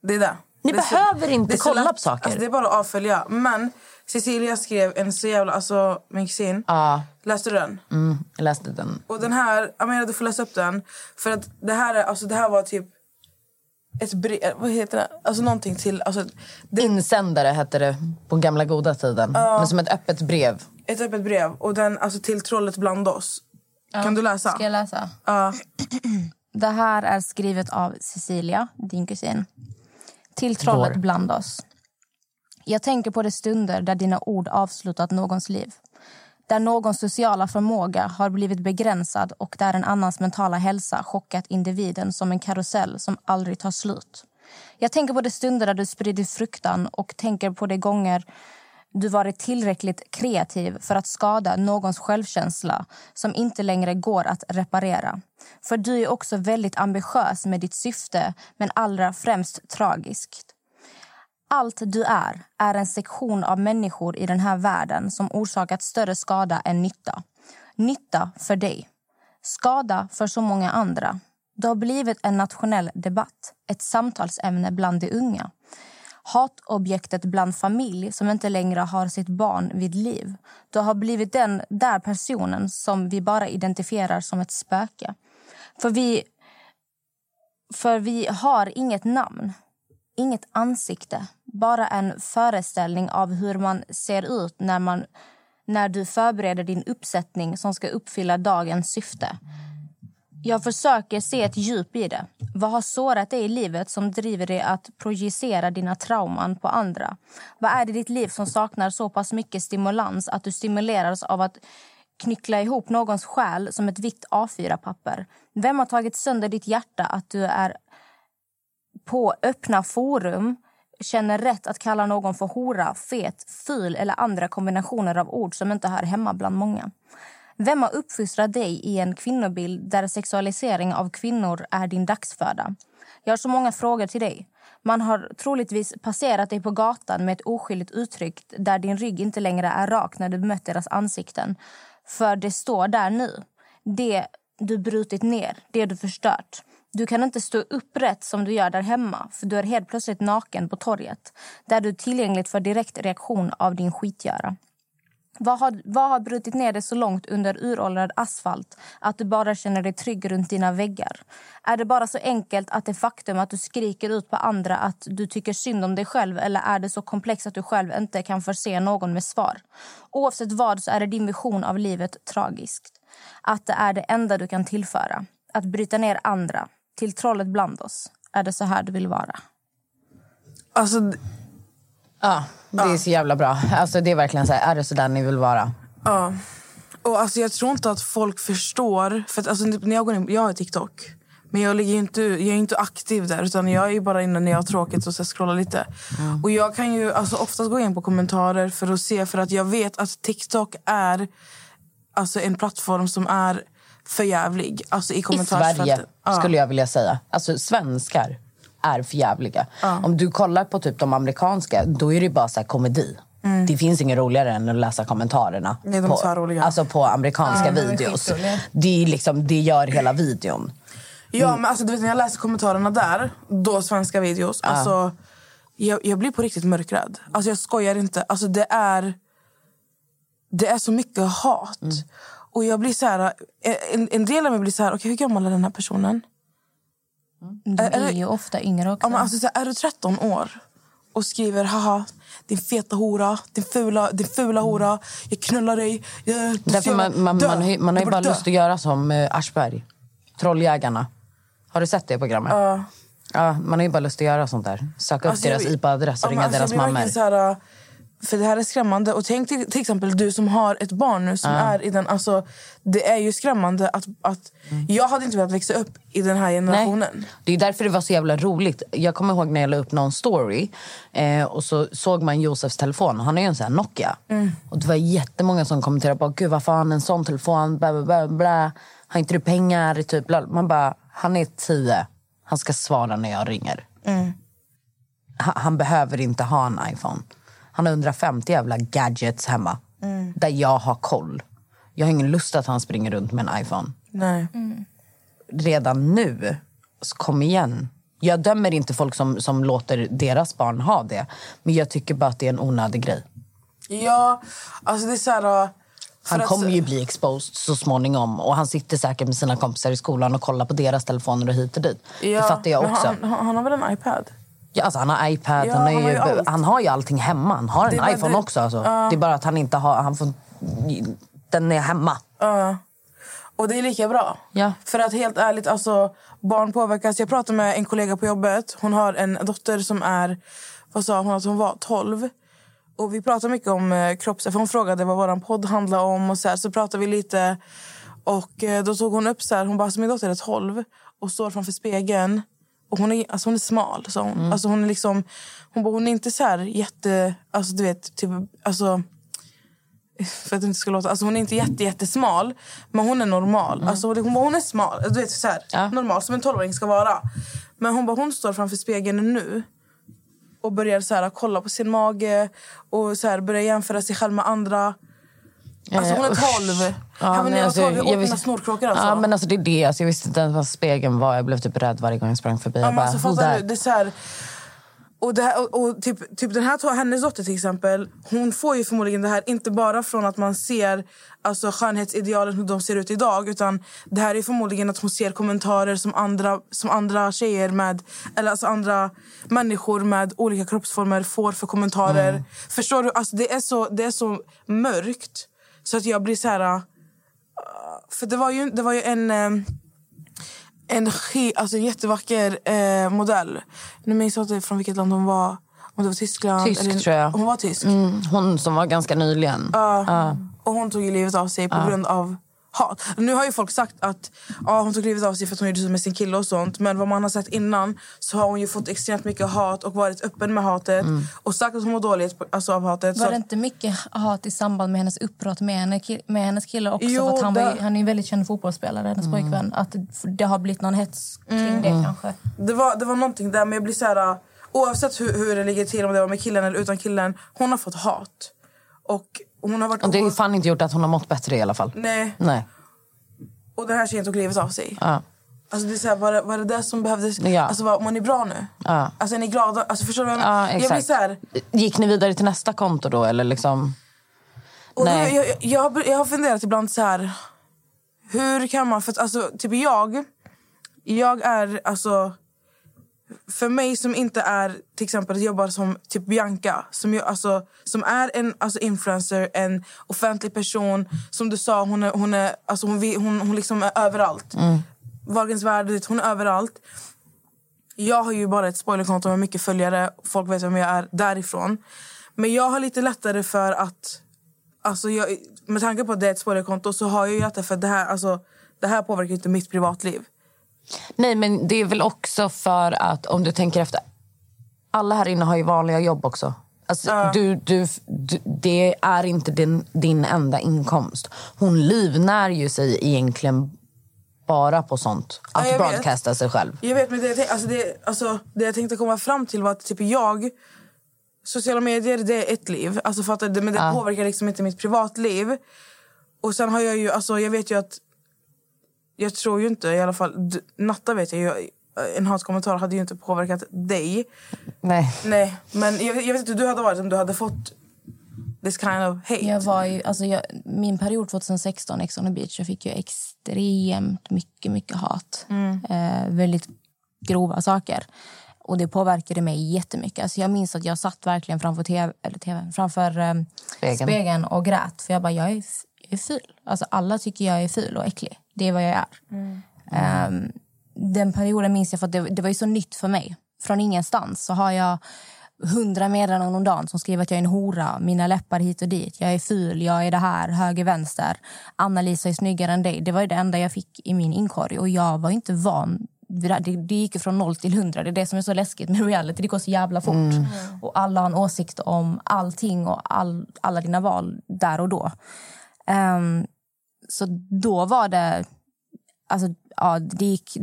Det är det. Ni Det är så- behöver inte kolla lätt. på saker. Alltså, det är bara att avfölja. Men Cecilia skrev en så jävla... Alltså, min kusin. Ja, Läste du den? mm, jag läste den. Och den här... Amelia, du får läsa upp den. För att det här, är, alltså, det här var typ... Ett brev... Vad heter det? Alltså någonting till... Alltså, det, Insändare hette det på gamla goda tiden. Men som ett öppet brev. ett öppet brev. Och den, alltså till trollet bland oss. Kan du läsa? Ska jag läsa? Ja. Det här är skrivet av Cecilia, din kusin. Till trollet Vår. bland oss. Jag tänker på de stunder där dina ord avslutat någons liv. Där någons sociala förmåga har blivit begränsad och där en annans mentala hälsa chockat individen som en karusell som aldrig tar slut. Jag tänker på de stunder där du sprider fruktan och tänker på de gånger du varit tillräckligt kreativ för att skada någons självkänsla som inte längre går att reparera. För du är också väldigt ambitiös med ditt syfte, men allra främst tragiskt. Allt du är är en sektion av människor i den här världen som orsakat större skada än nytta. Nytta för dig. Skada för så många andra. Det har blivit en nationell debatt, ett samtalsämne bland de unga. Hatobjektet bland familj som inte längre har sitt barn vid liv. Du har blivit den där personen som vi bara identifierar som ett spöke. För vi, för vi har inget namn, inget ansikte. Bara en föreställning av hur man ser ut när, man, när du förbereder din uppsättning som ska uppfylla dagens syfte. Jag försöker se ett djup i det. Vad har sårat dig i livet som driver dig att projicera dina trauman på andra? Vad är det i ditt liv som saknar så pass mycket stimulans att du stimuleras av att knyckla ihop någons själ som ett vitt A4-papper? Vem har tagit sönder ditt hjärta att du är på öppna forum känner rätt att kalla någon för hora, fet, ful eller andra kombinationer av ord som inte hör hemma bland många? Vem har uppfostrat dig i en kvinnobild där sexualisering av kvinnor är din dagsföda? Jag har så många frågor till dig. Man har troligtvis passerat dig på gatan med ett oskyldigt uttryck där din rygg inte längre är rak när du mött deras ansikten. För det står där nu. Det du brutit ner, det du förstört. Du kan inte stå upprätt som du gör där hemma för du är helt plötsligt naken på torget där du är tillgängligt för direkt reaktion av din skitgöra. Vad har, vad har brutit ner dig så långt under uråldrad asfalt att du bara känner dig trygg runt dina väggar? Är det bara så enkelt att det faktum att du skriker ut på andra att du tycker synd om dig själv eller är det så komplext att du själv inte kan förse någon med svar? Oavsett vad så är det din vision av livet tragiskt. Att det är det enda du kan tillföra. Att bryta ner andra. Till trollet bland oss. Är det så här du vill vara? Alltså, Ja, det är så jävla bra. Alltså, det är verkligen så här, är det så där ni vill vara? Ja. Och alltså, jag tror inte att folk förstår. För att, alltså, när jag, går in, jag har TikTok. Men jag, ligger inte, jag är inte aktiv där. Utan Jag är bara inne när jag har tråkigt och så scrollar lite. Och Jag kan ju alltså, oftast gå in på kommentarer för att se. För att jag vet att TikTok är alltså, en plattform som är för jävlig. Alltså, I I. Sverige, Ja. skulle jag vilja säga. Alltså svenskar är för jävliga. Om du kollar på typ de amerikanska, då är det bara så här komedi. Det finns inget roligare än att läsa kommentarerna Nej, på, alltså på amerikanska är videos. Det, är liksom, det gör hela videon. Ja, men alltså, du vet, när jag läser kommentarerna där, då svenska videos, alltså, jag, jag blir på riktigt mörkrädd. Alltså, jag skojar inte. Alltså, det, är, det är så mycket hat. Och jag blir så här, en, en del av mig blir så här, okej hur gammal är den här personen? De Är- är ju ofta yngre också. Ja, alltså, så här, är du 13 år och skriver haha, din feta hora, din fula, din fula hora, jag knullar dig. Jag, du Därför man, man, dö. man, har ju- man har Du ju bara borde lust att göra som uh, Aschberg, Trolljägarna. Har du sett det programmet? Ja. Ja, man har ju bara lust att göra sånt där. Söka upp Alltså, deras jag- IPA-adress och Ja, ringa alltså, deras mammor. För det här är skrämmande. Och tänk till, till exempel du som har ett barn nu som är i den... Alltså, det är ju skrämmande att... att Jag hade inte velat växa upp i den här generationen. Nej. Det är därför det var så jävla roligt. Jag kommer ihåg när jag la upp någon story eh, och så såg man Josefs telefon. Han har ju en sån här Nokia. Och det var jättemånga som kommenterade på Gud varför har han en sån telefon? Bla, bla, bla, bla. Har inte du pengar? Typ. Man bara, han är tio. Han ska svara när jag ringer. Han, han behöver inte ha en iPhone. Han har 150 jävla gadgets hemma. Där jag har koll. Jag har ingen lust att han springer runt med en iPhone Nej. redan nu. Så kom igen. Jag dömer inte folk som, som låter deras barn ha det. Men jag tycker bara att det är en onödig grej. Ja, alltså det är så här... äh, Han att- kommer ju bli exposed så småningom. Och han sitter säkert med sina kompisar i skolan och kollar på deras telefoner och hit och dit. Ja, det fattar jag också. Han, han, han har väl en iPad? Ja, alltså, han har iPad, Ja, han, han har ju, allt. han har ju allting hemma. Han har Det en iPhone det- också. Alltså. Det är bara att han inte har... Han får, den är hemma. Ja. Och det är lika bra. Ja. För att helt ärligt, alltså, barn påverkas. Jag pratade med en kollega på jobbet. Hon har en dotter som är, vad sa hon, att hon var 12. Och vi pratade mycket om eh, kropps... För hon frågade vad vår podd handlar om. Och så, här, så pratade vi lite. Och eh, då tog hon upp så här, hon bara, min dotter är 12 och står framför spegeln. Och hon är, alltså, hon är smal. Så hon, alltså, hon, är liksom, hon, bara, hon är inte så här jätte... Alltså, du vet, typ, alltså, för att det inte ska låta... Alltså hon är inte jätte, jättesmal, men hon är normal. Alltså hon, hon, är smal, du vet, så här, Ja. normal, som en 12-åring ska vara. Men hon, bara, hon står framför spegeln nu och börjar så här, kolla på sin mage och så här, börjar jämföra sig själv med andra. Alltså hon är 12. Ja, Ja, men när nej, jag alltså, var 12 jag jag åt visste- snorkråkor. Alltså. Ja, men alltså, det är det. Alltså, jag visste inte ens vad spegeln var. Jag blev typ rädd varje gång jag sprang förbi. Ja, jag men bara, alltså, "Who fattar that?" du? Det är så här, och, här, och, och typ, typ den här hennes dotter till exempel, hon får ju förmodligen det här inte bara från att man ser alltså, skönhetsidealen hur de ser ut idag utan det här är förmodligen att hon ser kommentarer som andra, som andra tjejer med eller alltså andra människor med olika kroppsformer får för kommentarer. Förstår du? Alltså, det, är så, det är så mörkt så att jag blir så här... uh, För det var ju, det var ju en... um, en, ske- alltså en jättevacker eh, modell. Nu minns jag inte från vilket land hon var. Om det var Tyskland. Tysk, eller, tror jag. Hon var tysk. Mm, hon som var ganska nyligen. Ja. Och hon tog ju livet av sig på grund av hat. Nu har ju folk sagt att ja, hon tog livet av sig för att hon gjorde så med sin kille och sånt. Men vad man har sett innan så har hon ju fått extremt mycket hat och varit öppen med hatet. Och sagt att hon mår dåligt alltså, av hatet. Var det inte mycket hat i samband med hennes uppbrott med, henne, med hennes kille också? Jo, för han, var, det- han är ju väldigt känd fotbollsspelare, hennes pojkvän. Att det har blivit någon hets kring det kanske. det, var, det var någonting där, men jag blir så här... Oavsett hur, hur det ligger till, om det var med killen eller utan killen. Hon har fått hat. Och hon har varit... Och det har ju fan inte gjort att hon har mått bättre i alla fall. Nej. Nej. och den här tjejen tog livet av sig. Ja. Alltså det är så här, var, det, var det det som behövdes? Ja. Alltså var, mår ni bra nu? Ja. Alltså är ni glada? Alltså förstår du vad jag Ja, menar? Jag exakt. så här, Gick ni vidare till nästa konto då? Eller liksom? och Nej. jag, jag, jag, har- jag har funderat ibland så här. Hur kan man... För att, alltså, typ jag... Jag är alltså... För mig som inte är till exempel jobbar som typ Bianca som, jag, alltså, som är en alltså, influencer, en offentlig person. Som du sa, hon är, hon är, alltså, hon, hon, hon liksom är överallt. Wahlgrens värld, hon är överallt. Jag har ju bara ett spoilerkonto med mycket följare. Folk vet vem jag är därifrån. Men jag har lite lättare för att... Alltså jag, med tanke på att det är ett spoilerkonto så har jag ju lättare för att det här, alltså, det här påverkar inte mitt privatliv. Nej, men det är väl också för att om du tänker efter. Alla här inne har ju vanliga jobb också. Alltså, du, du, du, det är inte din, din enda inkomst. Hon livnär ju sig egentligen bara på sånt. Att Ja, jag vet. broadcasta sig själv. Jag vet, men det, jag tänk- alltså det, alltså, det jag tänkte komma fram till var att typ jag... Sociala medier, det är ett liv. Alltså, fattar? Men det påverkar liksom inte mitt privatliv. Och sen har jag ju... Alltså, jag vet ju att... Jag tror ju inte, i alla fall... Natta vet jag ju... En hatkommentar hade ju inte påverkat dig. Nej. Nej, men jag, jag vet inte hur du hade varit om du hade fått this kind of hate. Jag var ju, alltså jag, min period 2016, Ex on the beach, jag fick ju extremt mycket, mycket hat. Eh, väldigt grova saker. Och det påverkade mig jättemycket. Alltså jag minns att jag satt verkligen framför, TV, eller TV, framför eh, Spegeln. spegeln. och grät. För jag bara, jag är, jag är ful. Alltså alla tycker jag är ful och äcklig. Det är vad jag är. Ehm, den perioden minns jag för att det, det var ju så nytt för mig. Från ingenstans så har jag hundra meddelanden om dagen som skriver att jag är en hora, mina läppar hit och dit, jag är ful, jag är det här, höger, vänster. Anna-Lisa är snyggare än dig. Det var ju det enda jag fick i min inkorg och jag var inte van det. Det, gick från noll till hundra. Det är det som är så läskigt med reality. Det går så jävla fort. Och alla har en åsikt om allting och all, alla dina val där och då. Um, så då var det... Alltså, ja, det, gick,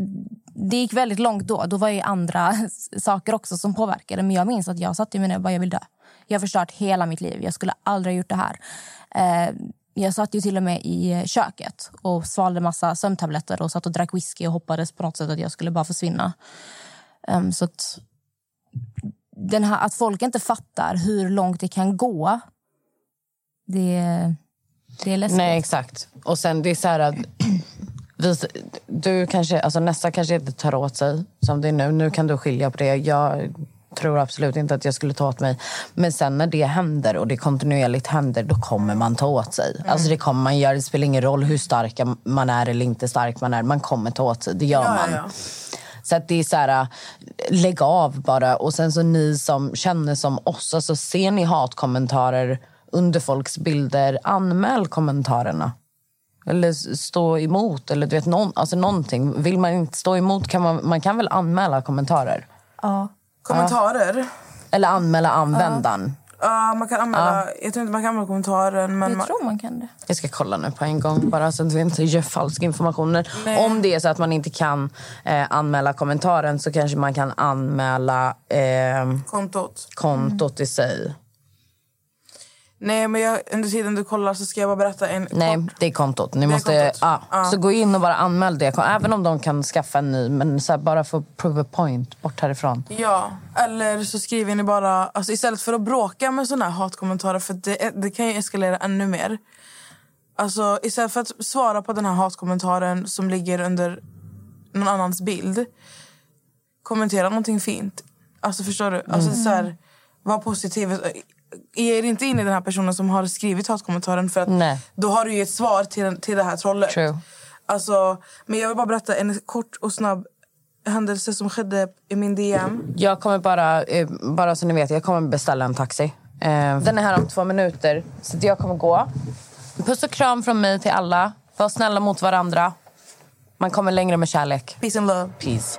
det gick väldigt långt då. Då var det andra saker också som påverkade. Men jag minns att jag satt i mina och bara, jag vill dö. Jag har förstört hela mitt liv. Jag skulle aldrig ha gjort det här. Uh, jag satt ju till och med i eh, köket och svalde massa sömntabletter och satt och drack whisky och hoppades på något sätt att jag skulle bara försvinna. Um, så att, den här, att folk inte fattar hur långt det kan gå, det, det är läskigt. Nej, exakt. Och sen det är så här att... Vi, du kanske, alltså nästa kanske inte tar åt sig som det är nu. Nu kan du skilja på det. Jag tror absolut inte att jag skulle ta åt mig. Men sen när det händer och det kontinuerligt händer, då kommer man ta åt sig. Alltså det kommer man göra. Det spelar ingen roll hur stark man är eller inte stark man är. Man kommer ta åt sig. Det gör Ja, man. ja. Så att det är så här, lägg av bara. Och sen så ni som känner som oss, alltså ser ni hatkommentarer under folks bilder, anmäl kommentarerna. Eller stå emot, eller du vet, någon, alltså någonting. Vill man inte stå emot kan man, man kan väl anmäla kommentarer? Ja. Kommentarer. Eller anmäla användaren. Ja, man kan anmäla, Jag tror inte man kan anmäla kommentaren. Men Jag man, tror man kan det. Jag ska kolla nu på en gång bara så att vi inte ger falsk information. Om det är så att man inte kan eh, anmäla kommentaren så kanske man kan anmäla eh, kontot. kontot i sig. Nej, men jag, under tiden du kollar så ska jag bara berätta en Nej, kort... det är kontot. Ni är måste, kontot. Ja. Ja. Så gå in och bara anmäl det. Även om de kan skaffa en ny, men så här, bara för prove a point, bort härifrån. Ja, eller så skriver ni bara... Alltså istället för att bråka med såna här hatkommentarer, för det, det kan ju eskalera ännu mer. Alltså istället för att svara på den här hatkommentaren som ligger under någon annans bild, kommentera någonting fint. Alltså förstår du? Alltså så här, var positiv. Ge er inte in i den här personen som har skrivit hatkommentaren för att Nej. då har du ju ett svar till, till det här trollet. True. Alltså, men jag vill bara berätta en kort och snabb händelse som skedde i min DM. Jag kommer bara, eh, bara så ni vet, jag kommer beställa en taxi. Eh, den är här om två minuter, så jag kommer gå. Puss och kram från mig till alla. Var snälla mot varandra. Man kommer längre med kärlek. Peace and love. Peace.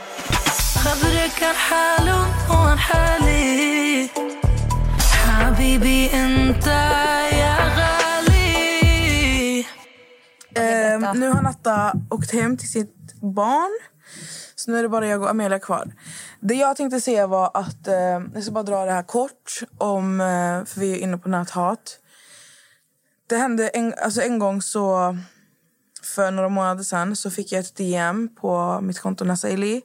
gardinerna. خبرك الحال والحالي حبيبي انت يا غالي Eh, nu har Natta åkt hem till sitt barn. Så nu är det bara jag och Amelia kvar. Det jag tänkte säga var att... Eh, jag ska bara dra det här kort. om eh, För vi är inne på näthat. Det hände en, alltså en gång så... För några månader sen så fick jag ett DM på mitt konto Nasaili.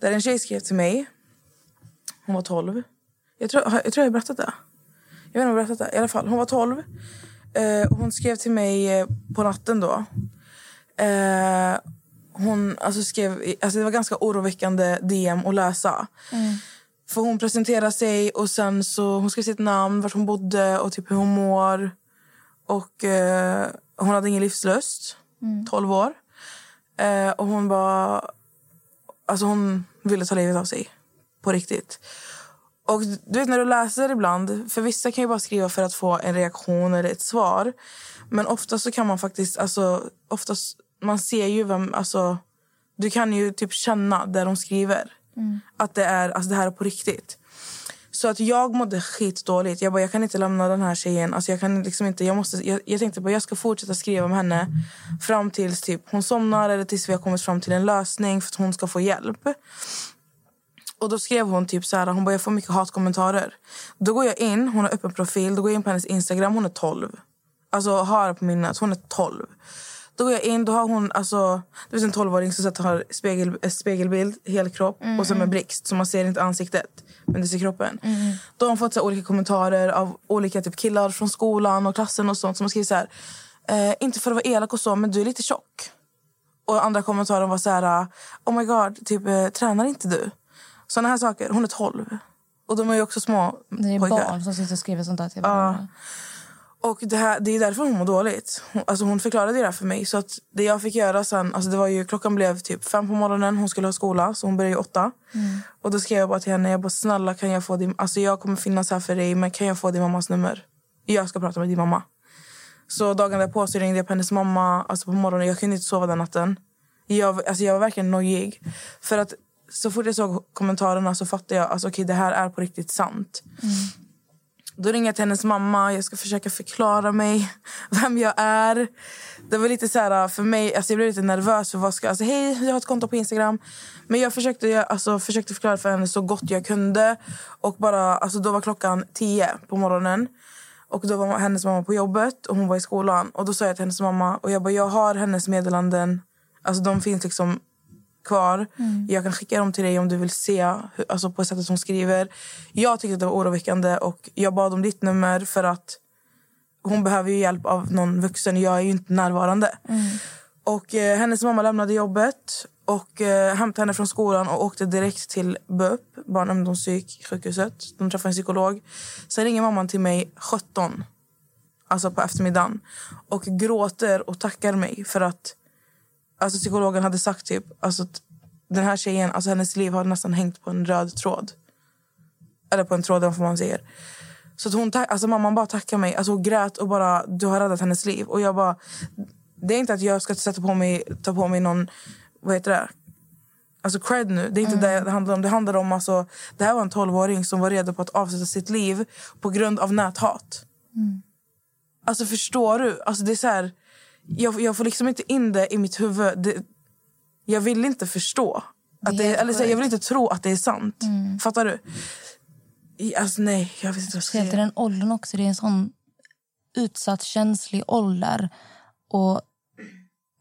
där en tjej skrev till mig. Hon var 12. Jag tror jag, tror jag har berättat det. Jag vet inte om jag berättat det. I alla fall, hon var 12. Eh, hon skrev till mig eh, på natten då. Eh, hon alltså skrev, alltså det var ganska oroväckande DM att läsa. För hon presenterade sig och sen så hon skrev sitt namn, vart hon bodde och typ hur hon mår. Och eh, hon hade ingen livslust. 12 år. Eh, och hon bara... Alltså hon ville ta livet av sig. På riktigt. Och du vet när du läser ibland, för vissa kan ju bara skriva för att få en reaktion eller ett svar. Men ofta så kan man faktiskt, alltså oftast, man ser ju vem, alltså du kan ju typ känna det de skriver. Att det är, alltså det här är på riktigt. Så att jag mådde skitdåligt. Jag bara, jag kan inte lämna den här tjejen. Alltså jag kan liksom inte, jag, måste, jag, jag tänkte bara, jag ska fortsätta skriva med henne fram tills typ hon somnar eller tills vi har kommit fram till en lösning för att hon ska få hjälp. Och då skrev hon typ så här, hon bara, jag får mycket hatkommentarer. Då går jag in, hon har öppen profil, då går jag in på hennes Instagram, hon är 12. Alltså har på minnet, hon är 12. Då går jag in, då har hon, alltså, du vet en 12-åring som sätter- har spegel, eh, spegelbild, helkropp och så med blixt. Så man ser inte ansiktet, men du ser kroppen. Då har hon fått så här, olika kommentarer av olika typ, killar från skolan och klassen och sånt som har skrivit så här, eh, inte för att vara elak och så, men du är lite tjock. Och andra kommentarer var så här, oh my god, typ, eh, tränar inte du? Såna här saker. Hon är 12. Och de är ju också små Det är pojkar. barn som sitter och skriver sånt där till varandra. Och det, här, det är därför hon mår dåligt. Hon, alltså hon förklarade det där för mig. Så att det jag fick göra sen, alltså det var ju, klockan blev typ fem på morgonen. Hon skulle ha skola, så hon började ju åtta. Och då skrev jag bara till henne, jag bara, snälla kan jag få din, alltså jag kommer finnas här för dig, men kan jag få din mammas nummer? Jag ska prata med din mamma. Så dagen därpå så ringde jag på hennes mamma alltså på morgonen. Jag kunde inte sova den natten. Jag, alltså jag var verkligen nojig. För att så fort jag såg kommentarerna så fattade jag alltså, okay, det här är på riktigt sant. Då ringer jag till hennes mamma. Jag ska försöka förklara mig, vem jag är. Det var lite så här, äh, för mig, alltså jag blev lite nervös. för vad ska, alltså, Hej, jag har ett konto på Instagram. Men jag försökte, jag, alltså, försökte förklara för henne så gott jag kunde. Och bara, alltså, Då var klockan tio på morgonen. Och Då var hennes mamma på jobbet och hon var i skolan. Och Då sa jag till hennes mamma och jag bara, jag har hennes meddelanden. Alltså De finns liksom kvar. Jag kan skicka dem till dig om du vill se hur, alltså på sättet hon skriver. Jag tyckte att det var oroväckande och jag bad om ditt nummer för att hon behöver ju hjälp av någon vuxen. Jag är ju inte närvarande. Och eh, Hennes mamma lämnade jobbet och eh, hämtade henne från skolan och åkte direkt till BUP, barn och ungdomspsyksjukhuset. De träffade en psykolog. Sen ringer mamman till mig 17, alltså på eftermiddagen och gråter och tackar mig för att alltså psykologen hade sagt typ alltså, att den här tjejen, alltså hennes liv har nästan hängt på en röd tråd. Eller på en tråd, vad man säger. Så att hon, alltså mamman bara tackade mig. Alltså hon grät och bara, du har räddat hennes liv. Och jag bara, det är inte att jag ska sätta på mig, ta på mig någon, vad heter det? Alltså cred nu. Det är inte det det handlar om. Det handlar om alltså, det här var en 12-åring som var redo på att avsluta sitt liv på grund av näthat. Alltså förstår du? Alltså det är så här, jag, jag får liksom inte in det i mitt huvud. Det, jag vill inte förstå. Att det, eller så jag vill inte tro att det är sant. Fattar du? Alltså nej, jag vet inte vad jag ska säga. den åldern också. Det är en sån utsatt, känslig ålder. Och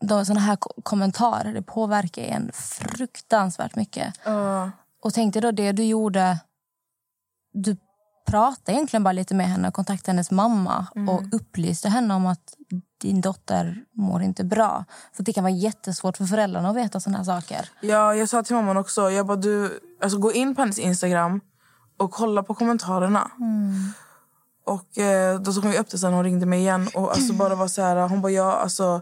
de, såna här ko- kommentarer det påverkar en fruktansvärt mycket. Ja. Och tänk dig då det du gjorde. Du pratade egentligen bara lite med henne och kontaktade hennes mamma och upplyste henne om att din dotter mår inte bra. För det kan vara jättesvårt för föräldrarna att veta såna här saker. Ja, jag sa till mamman också, jag bara, du, alltså, gå in på hennes Instagram och kolla på kommentarerna. Och eh, Då tog hon upp det sen hon ringde mig igen. Och alltså, bara var så här, hon bara, ja, alltså,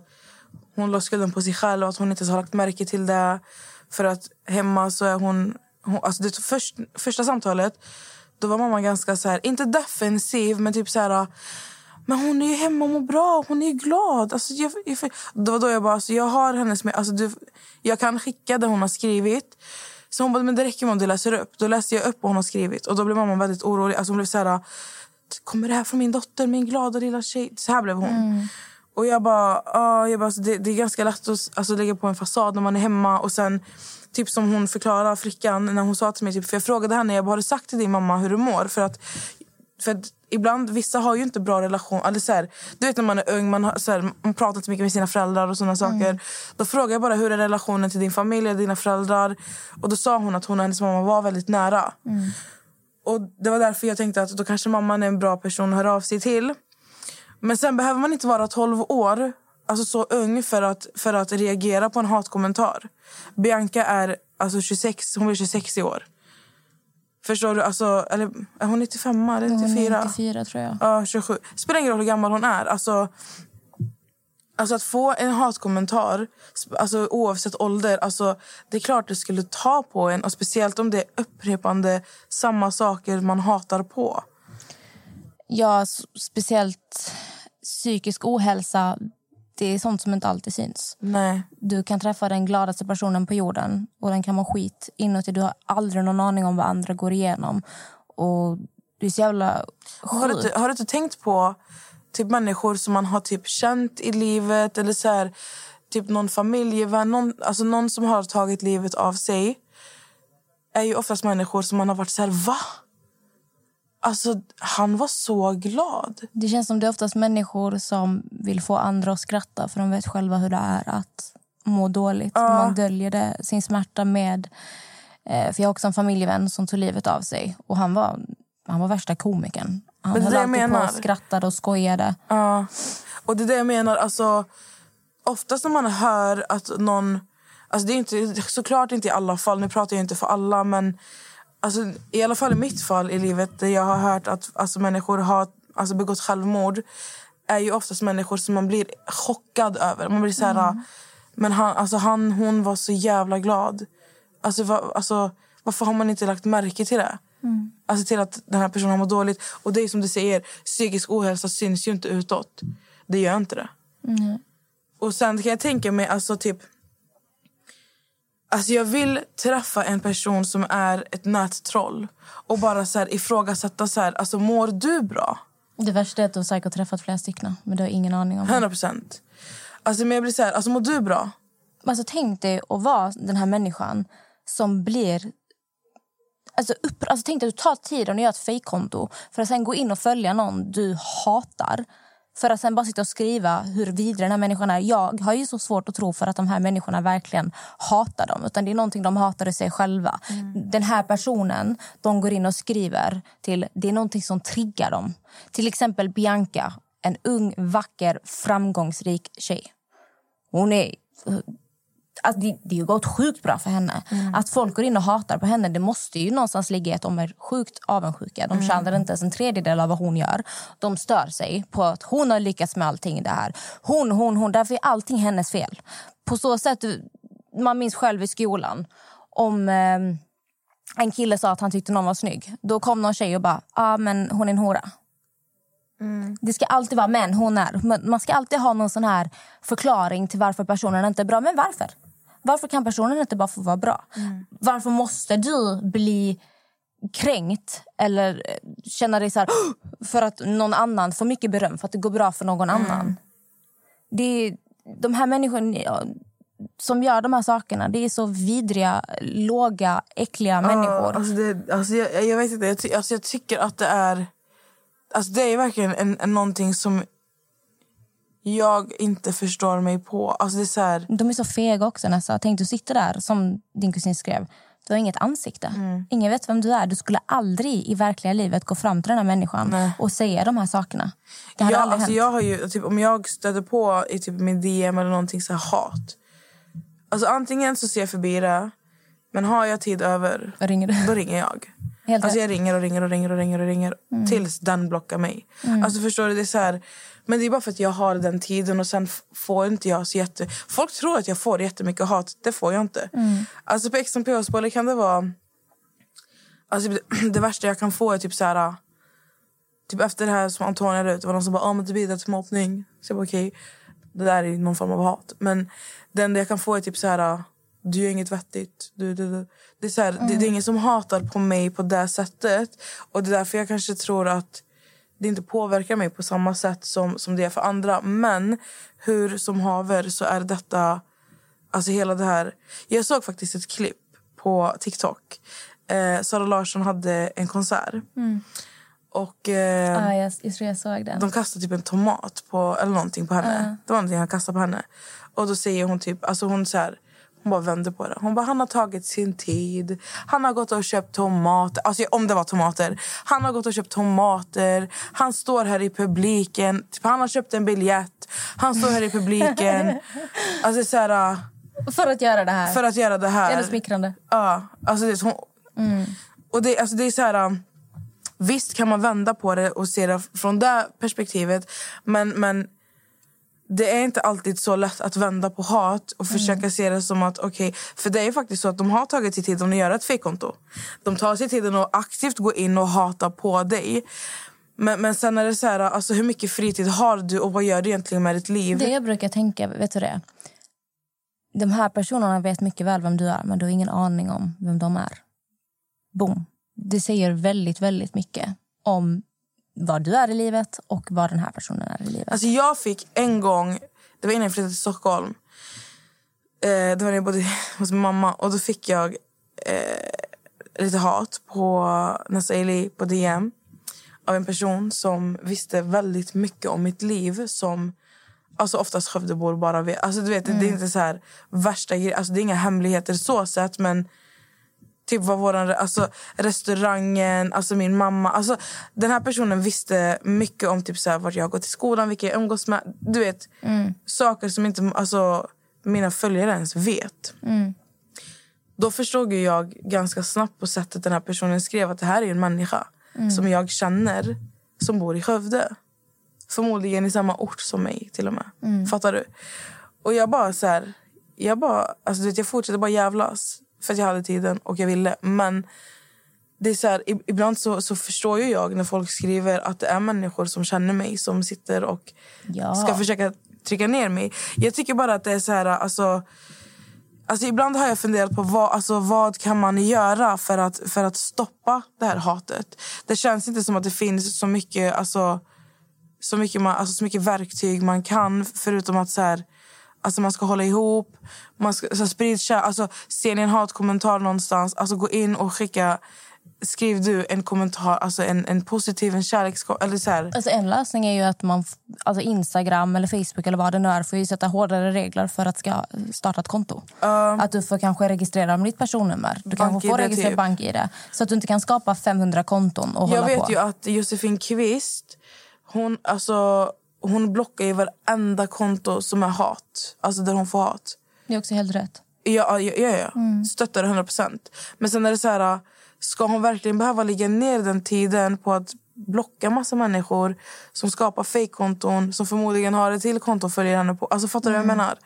hon la skulden på sig själv. Att hon inte har lagt märke till det. För att hemma så är hon... hon alltså det först, första samtalet då var mamma ganska så här, inte defensiv, men typ så här... Men hon är ju hemma och mår bra. Hon är ju glad. Alltså, jag, jag, det var då jag bara, alltså, jag har hennes... med- Alltså, du, jag kan skicka det hon har skrivit. Så hon bara, men det räcker om du läser upp. Då läste jag upp vad hon har skrivit. Och då blev mamma väldigt orolig. Alltså, hon blev så här, kommer det här från min dotter, min glada lilla tjej? Så här blev hon. Och jag bara, ah, jag bara alltså, det, det är ganska lätt att alltså, lägga på en fasad när man är hemma. Och sen, typ som hon förklarade, flickan, när hon sa till mig, typ, för jag frågade henne, jag bara, har du sagt till din mamma hur du mår? För att, för ibland, vissa har ju inte bra relation. Eller så här, du vet när man är ung, man, har, så här, man pratar inte mycket med sina föräldrar och såna saker. Då frågar jag bara, hur är relationen till din familj och dina föräldrar? Och då sa hon att hon och hennes mamma var väldigt nära. Och det var därför jag tänkte att då kanske mamman är en bra person att höra av sig till. Men sen behöver man inte vara 12 år, alltså så ung, för att, för att reagera på en hatkommentar. Bianca är alltså 26, hon blir 26 i år. Förstår du? Alltså, eller, är hon 95 eller Hon 94? är 94 tror jag. Ja, 27. Spelar ingen roll hur gammal hon är. Alltså, alltså att få en hatkommentar, alltså oavsett ålder, alltså, det är klart det skulle ta på en. Och speciellt om det är upprepande samma saker man hatar på. Ja, speciellt psykisk ohälsa. Det är sånt som inte alltid syns. Nej. Du kan träffa den gladaste personen på jorden och den kan må skit inuti. Du har aldrig någon aning om vad andra går igenom. Och det är så jävla Har du, sjukt. har du inte tänkt på typ människor som man har typ känt i livet eller så här, typ någon familjevän, någon, alltså någon som har tagit livet av sig är ju oftast människor som man har varit så här, va? Alltså, han var så glad. Det känns som det är oftast människor som vill få andra att skratta för de vet själva hur det är att må dåligt. Man döljer det, sin smärta med... Eh, för Jag har också en familjevän som tog livet av sig. Och Han var, han var värsta komikern. Han Men höll alltid på menar. och skrattade och skojade. Ja. Och det är det jag menar. Alltså, oftast när man hör att någon... Alltså det är inte, såklart inte i alla fall, nu pratar jag inte för alla men alltså, i alla fall i mitt fall i livet där jag har hört att alltså, människor har alltså, begått självmord är ju oftast människor som man blir chockad över. Man blir så här, men han, alltså, han, hon var så jävla glad. Alltså, va, alltså, varför har man inte lagt märke till det? Alltså till att den här personen har mått dåligt. Och det är som du säger, psykisk ohälsa syns ju inte utåt. Det gör inte det. Och sen kan jag tänka mig, alltså typ... Alltså jag vill träffa en person som är ett nättroll och bara så här ifrågasätta så här, alltså mår du bra? Det värsta är att du har säkert träffat flera stycken. Men du har ingen aning om det. 100 procent. Alltså men jag blir så här, alltså mår du bra? Alltså, tänk dig att vara den här människan som blir... Alltså, upp, alltså, tänk dig att du tar tiden och gör ett fejkkonto för att sen gå in och följa någon du hatar. För att sen bara sitta och skriva hur vidrig den här människan är. Jag har ju så svårt att tro för att de här människorna verkligen hatar dem. Utan det är någonting de hatar i sig själva. Den här personen de går in och skriver till, det är någonting som triggar dem. Till exempel Bianca, en ung, vacker, framgångsrik tjej. Hon är Alltså det, det har gått sjukt bra för henne. Att folk går in och hatar på henne det måste ju någonstans ligga i att de är sjukt avundsjuka. De tjänar inte ens en tredjedel av vad hon gör. De stör sig på att hon har lyckats med allting det här. Hon, hon, hon. Därför är allting hennes fel. På så sätt, man minns själv i skolan om eh, en kille sa att han tyckte någon var snygg. Då kom någon tjej och bara, ah, men hon är en hora. Det ska alltid vara men hon är. Man ska alltid ha någon sån här förklaring till varför personen inte är bra. Men varför? Varför kan personen inte bara få vara bra? Varför måste du bli kränkt eller eh, känna dig så här för att någon annan får mycket beröm för att det går bra för någon annan? Det är, de här människorna som gör de här sakerna, det är så vidriga, låga, äckliga människor. Alltså det, alltså jag, jag vet inte, jag, ty, alltså jag tycker att det är... Alltså det är verkligen en, en, någonting som jag inte förstår mig på. Alltså det är så här, De är så fega också. Nessa. Tänk du sitter där, som din kusin skrev. Du har inget ansikte. Mm. Ingen vet vem du är. Du skulle aldrig i verkliga livet gå fram till den här människan och säga de här sakerna. Det hade aldrig alltså hänt. jag har ju, typ, om jag stöter på i typ min DM eller någonting så här hat. Alltså antingen så ser jag förbi det, men har jag tid över, ringer du? då ringer jag. Helt Alltså jag ringer och ringer och ringer och ringer och ringer tills den blockar mig. Alltså förstår du, det är så här, men det är bara för att jag har den tiden och sen får inte jag så jätte... Folk tror att jag får jättemycket hat, det får jag inte. Alltså på XMP och Spoiler kan det vara... Alltså det, det värsta jag kan få är typ så här... typ efter det här som Antonija la ut, det var någon som bara ah, men det bidrar till mobbning. Så jag bara okej, det där är någon form av hat. Men det enda jag kan få är typ så här, du gör inget vettigt. Du, du, du. Det, är så här, det, det är ingen som hatar på mig på det sättet. Och det är därför jag kanske tror att det inte påverkar mig på samma sätt som, som det är för andra. Men hur som haver så är detta... Alltså hela det här... Jag såg faktiskt ett klipp på TikTok. Eh, Sara Larsson hade en konsert. Och eh, Ah, jag, jag tror jag såg den. de kastade typ en tomat på, eller någonting på henne. Det var någonting han kastade på henne. Och då säger hon typ, alltså hon så här, hon bara vände på det. Hon bara, han har tagit sin tid. Han har gått och köpt tomater. Alltså om det var tomater. Han har gått och köpt tomater. Han står här i publiken. Typ, han har köpt en biljett. Han står här i publiken. alltså så här, äh, För att göra det här. för att göra det här. Eller smickrande. Ja, alltså det, är hon, och det, alltså det är så här... um, Visst kan man vända på det och se det från det perspektivet. Men, men det är inte alltid så lätt att vända på hat och försöka se det som att... okej För det är faktiskt så att de har tagit sig tiden att göra ett fejkkonto. De tar sig tiden att aktivt gå in och hata på dig. Men, men sen är det så här, alltså hur mycket fritid har du och vad gör du egentligen med ditt liv? Det jag brukar tänka, vet du det? De här personerna vet mycket väl vem du är, men du har ingen aning om vem de är. Boom. Det säger väldigt, väldigt mycket om vad du är i livet och vad den här personen är i livet. Alltså jag fick en gång, det var innan jag flyttade till Stockholm. Eh, det var när jag bodde hos min mamma. Och då fick jag eh, lite hat på Nasaili på DM. Av en person som visste väldigt mycket om mitt liv. Som alltså oftast Skövdebor bara vet. Alltså du vet, det är inte så här värsta grejer. Alltså det är inga hemligheter så sett. Men Typ vad våran, alltså restaurangen, alltså min mamma. Alltså, den här personen visste mycket om typ så här, vart jag har gått i skolan, vilka jag umgås med. Du vet, saker som inte alltså, mina följare ens vet. Då förstod jag ganska snabbt på sättet den här personen skrev att det här är en människa som jag känner som bor i Skövde. Förmodligen i samma ort som mig till och med. Fattar du? Och jag bara så här, jag bara, alltså du vet, jag fortsatte bara jävlas. För att jag hade tiden och jag ville. Men det är så här, ib- ibland så, så förstår ju jag när folk skriver att det är människor som känner mig som sitter och Ja. ska försöka trycka ner mig. Jag tycker bara att det är så här, alltså... Alltså ibland har jag funderat på vad, alltså vad kan man göra för att, för att stoppa det här hatet. Det känns inte som att det finns så mycket, alltså, så mycket, man, alltså, så mycket verktyg man kan förutom att så här, alltså, man ska hålla ihop. Man ska, så här, sprid kär, alltså, ser ni en hatkommentar någonstans, alltså, gå in och skicka Skriv du en kommentar, alltså en, en positiv, en kärlekskom... Eller så här. Alltså en lösning är ju att man, alltså Instagram eller Facebook eller vad det nu är får ju sätta hårdare regler för att ska starta ett konto. Att du får kanske registrera med ditt personnummer. Du kanske får registrera typ. bank-id. Så att du inte kan skapa 500 konton och Jag hålla vet på. ju att Josefin Kvist, hon, alltså, hon blockar ju varenda konto som är hat. Alltså där hon får hat. Det är också helt rätt. Ja, ja, ja, ja. Stöttar det 100 procent. Men sen är det så här, ska hon verkligen behöva lägga ner den tiden på att blocka massa människor som skapar fejkkonton som förmodligen har ett till konto följa henne på. Alltså fattar du vad jag menar?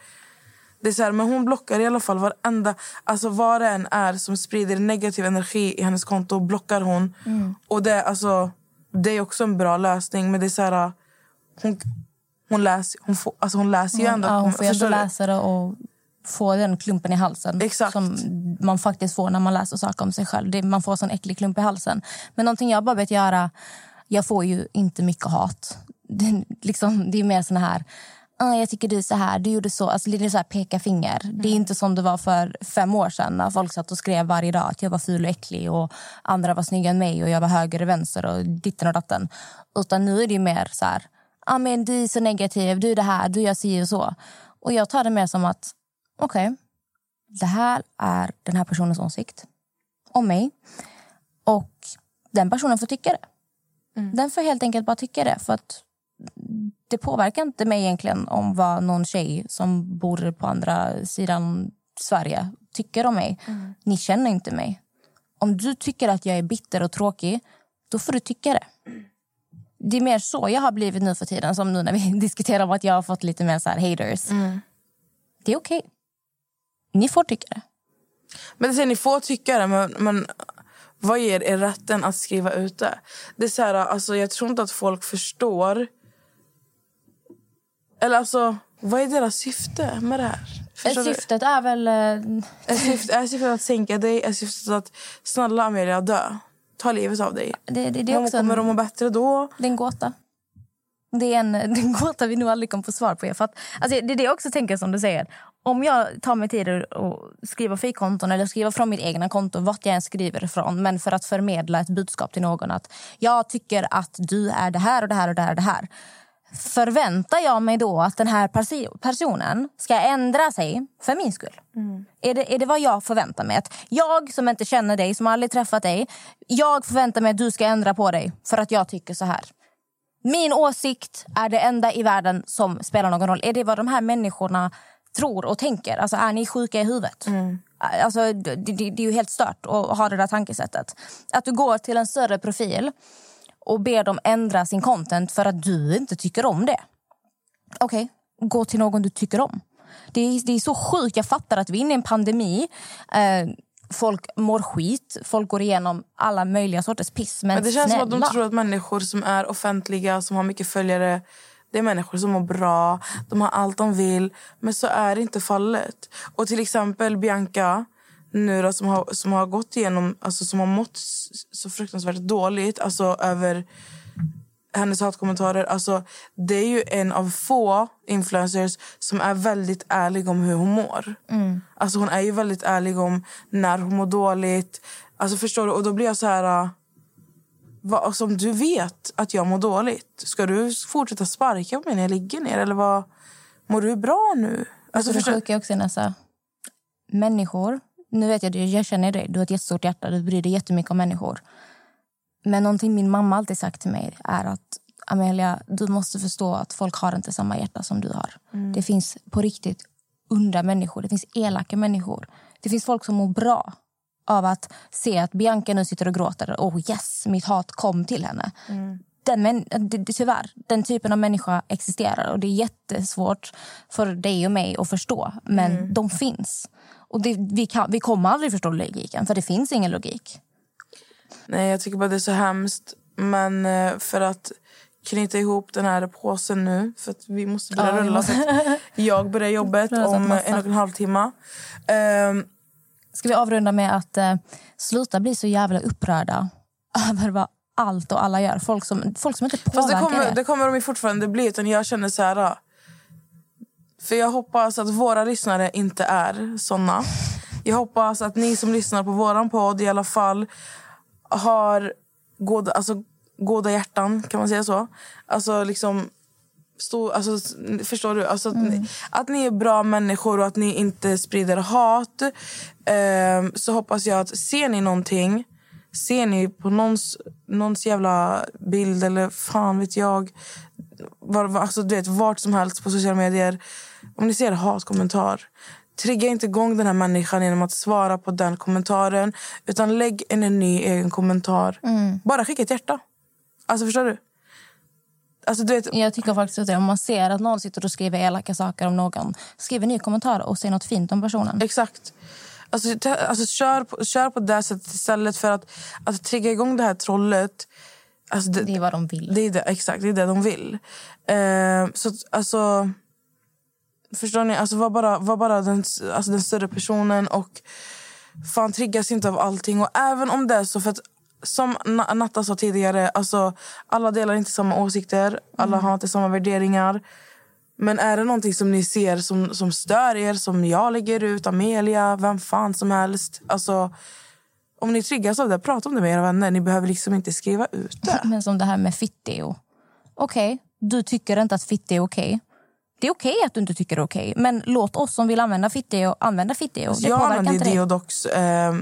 Det är så här, men hon blockar i alla fall varenda... Alltså vad det än är som sprider negativ energi i hennes konto blockar hon. Och det, alltså, det är också en bra lösning. Men det är så här... Hon, hon, läser, hon, får, alltså hon läser ju ändå... Ja, hon får ju ändå läsa det och få den klumpen i halsen Exakt. som man faktiskt får när man läser saker om sig själv. Det, man får en sån äcklig klump i halsen. Men någonting jag bara vet göra... Jag får ju inte mycket hat. Det, liksom, det är mer såna här... Ah, jag tycker du är så här, du gjorde så. Alltså, det är så här peka finger. Det är inte som det var för fem år sedan när folk satt och skrev varje dag att jag var ful och äcklig och andra var snygga än mig och jag var höger och vänster och ditten och datten. Utan nu är det mer så här, ah, men du är så negativ, du är det här, du gör si och så. Och jag tar det mer som att, okej, det här är den här personens åsikt om mig. Och den personen får tycka det. Den får helt enkelt bara tycka det. För att det påverkar inte mig egentligen om vad någon tjej som bor på andra sidan Sverige tycker om mig. Ni känner inte mig. Om du tycker att jag är bitter och tråkig, då får du tycka det. Det är mer så jag har blivit nu för tiden. Som nu när vi diskuterar om att jag har fått lite mer så här haters. Det är okej. Ni får tycka det. Men säger, ni får tycka det, men, men Vad ger er rätten att skriva ut det? det är så här, alltså, jag tror inte att folk förstår... Eller alltså, vad är deras syfte med det här? Förstår du? Syftet är väl... eh, Är syftet, är syftet att sänka dig? Är syftet att snälla Amelia dö? Ta livet av dig? Det, det, det är också kommer en, att må bättre då? det är en gåta. Det är en, det är en gåta vi nog aldrig kommer få svar på. För att, alltså, det är det jag också tänker som du säger. Om jag tar mig tid att skriva frikonton eller skriva från mitt egna konto, vart jag än skriver ifrån, men för att förmedla ett budskap till någon att jag tycker att du är det här och det här och det här och det här. Förväntar jag mig då att den här personen ska ändra sig för min skull? Är, det, är det vad jag förväntar mig? Att jag som inte känner dig, som aldrig träffat dig, jag förväntar mig att du ska ändra på dig för att jag tycker så här. Min åsikt är det enda i världen som spelar någon roll. Är det vad de här människorna tror och tänker? Alltså, är ni sjuka i huvudet? Alltså, det, det, det är ju helt stört att ha det där tankesättet. Att du går till en större profil och ber dem ändra sin content för att du inte tycker om det. Okej, gå till någon du tycker om. Det är, det är så sjukt. Jag fattar att vi är inne i en pandemi. Eh, folk mår skit. Folk går igenom alla möjliga sorters piss. Men, Men det känns snälla. som att de tror att människor som är offentliga, som har mycket följare det är människor som mår bra, de har allt de vill. Men så är inte fallet. Och till exempel Bianca, nu då, som, har, som har gått igenom, alltså som har mått så fruktansvärt dåligt alltså över hennes hatkommentarer. Alltså, det är ju en av få influencers som är väldigt ärlig om hur hon mår. Alltså, hon är ju väldigt ärlig om när hon mår dåligt. Alltså, förstår du? Och då blir jag så här... äh, Vad, alltså, om du vet att jag mår dåligt, ska du fortsätta sparka på mig när jag ligger ner? Eller vad, mår du bra nu? Alltså, Alltså, det förstår, sjuka är också Nessa. Människor, nu vet jag, jag känner dig, du har ett jättestort hjärta, du bryr dig jättemycket om människor. Men någonting min mamma alltid sagt till mig är att Amelia, du måste förstå att folk har inte samma hjärta som du har. Det finns på riktigt onda människor, det finns elaka människor. Det finns folk som mår bra av att se att Bianca nu sitter och gråter. Oh yes, mitt hat kom till henne. Den män, det, tyvärr, den typen av människa existerar och det är jättesvårt för dig och mig att förstå. Men de finns. Och det, vi, kan, vi kommer aldrig förstå logiken, för det finns ingen logik. Nej, jag tycker bara det är så hemskt. Men eh, för att knyta ihop den här påsen nu, för att vi måste börja Ja, rulla. Så jag börjar jobbet om en och en halv timme. Ehm, Ska vi avrunda med att eh, sluta bli så jävla upprörda över vad allt och alla gör? Folk som, folk som inte Fast påverkar det kommer, det. det kommer de ju fortfarande bli. Utan jag känner så här... För jag hoppas att våra lyssnare inte är såna. Jag hoppas att ni som lyssnar på våran podd i alla fall har goda, alltså, goda hjärtan, kan man säga så? Alltså liksom... Stå, alltså, förstår du? Alltså, att, ni, att ni är bra människor och att ni inte sprider hat. Ehm, så hoppas jag att ser ni någonting Ser ni på någons, någons jävla bild eller fan vet jag var, alltså, du vet, vart som helst på sociala medier. Om ni ser hatkommentar, trigga inte igång den här människan genom att svara på den kommentaren. Utan lägg en, en ny egen kommentar. Bara skicka ett hjärta. Alltså förstår du? Alltså, du vet, Jag tycker faktiskt att det, om man ser att någon sitter och skriver elaka saker om någon, skriv en ny kommentar och säg något fint om personen. Exakt. Alltså, alltså, kör, på, kör på det sättet istället för att, att trigga igång det här trollet. Alltså, Det är vad de vill. Det är det, exakt, det är det de vill. Eh, så alltså... Förstår ni? Alltså, var bara, var bara den, alltså, den större personen och fan triggas inte av allting. Och även om det är så, för att som Na- Natta sa tidigare, alltså, alla delar inte samma åsikter, alla har inte samma värderingar. Men är det någonting som ni ser som, som stör er, som jag lägger ut, Amelia, vem fan som helst. Alltså, om ni triggas av det, prata om det med era vänner. Ni behöver liksom inte skriva ut det. Men som det här med fitteo. Okej, du tycker inte att fitteo är okej. Det är okej att du inte tycker det är okej. Men låt oss som vill använda fitteo använda fitteo. Det jag använder dig. Deodox eh,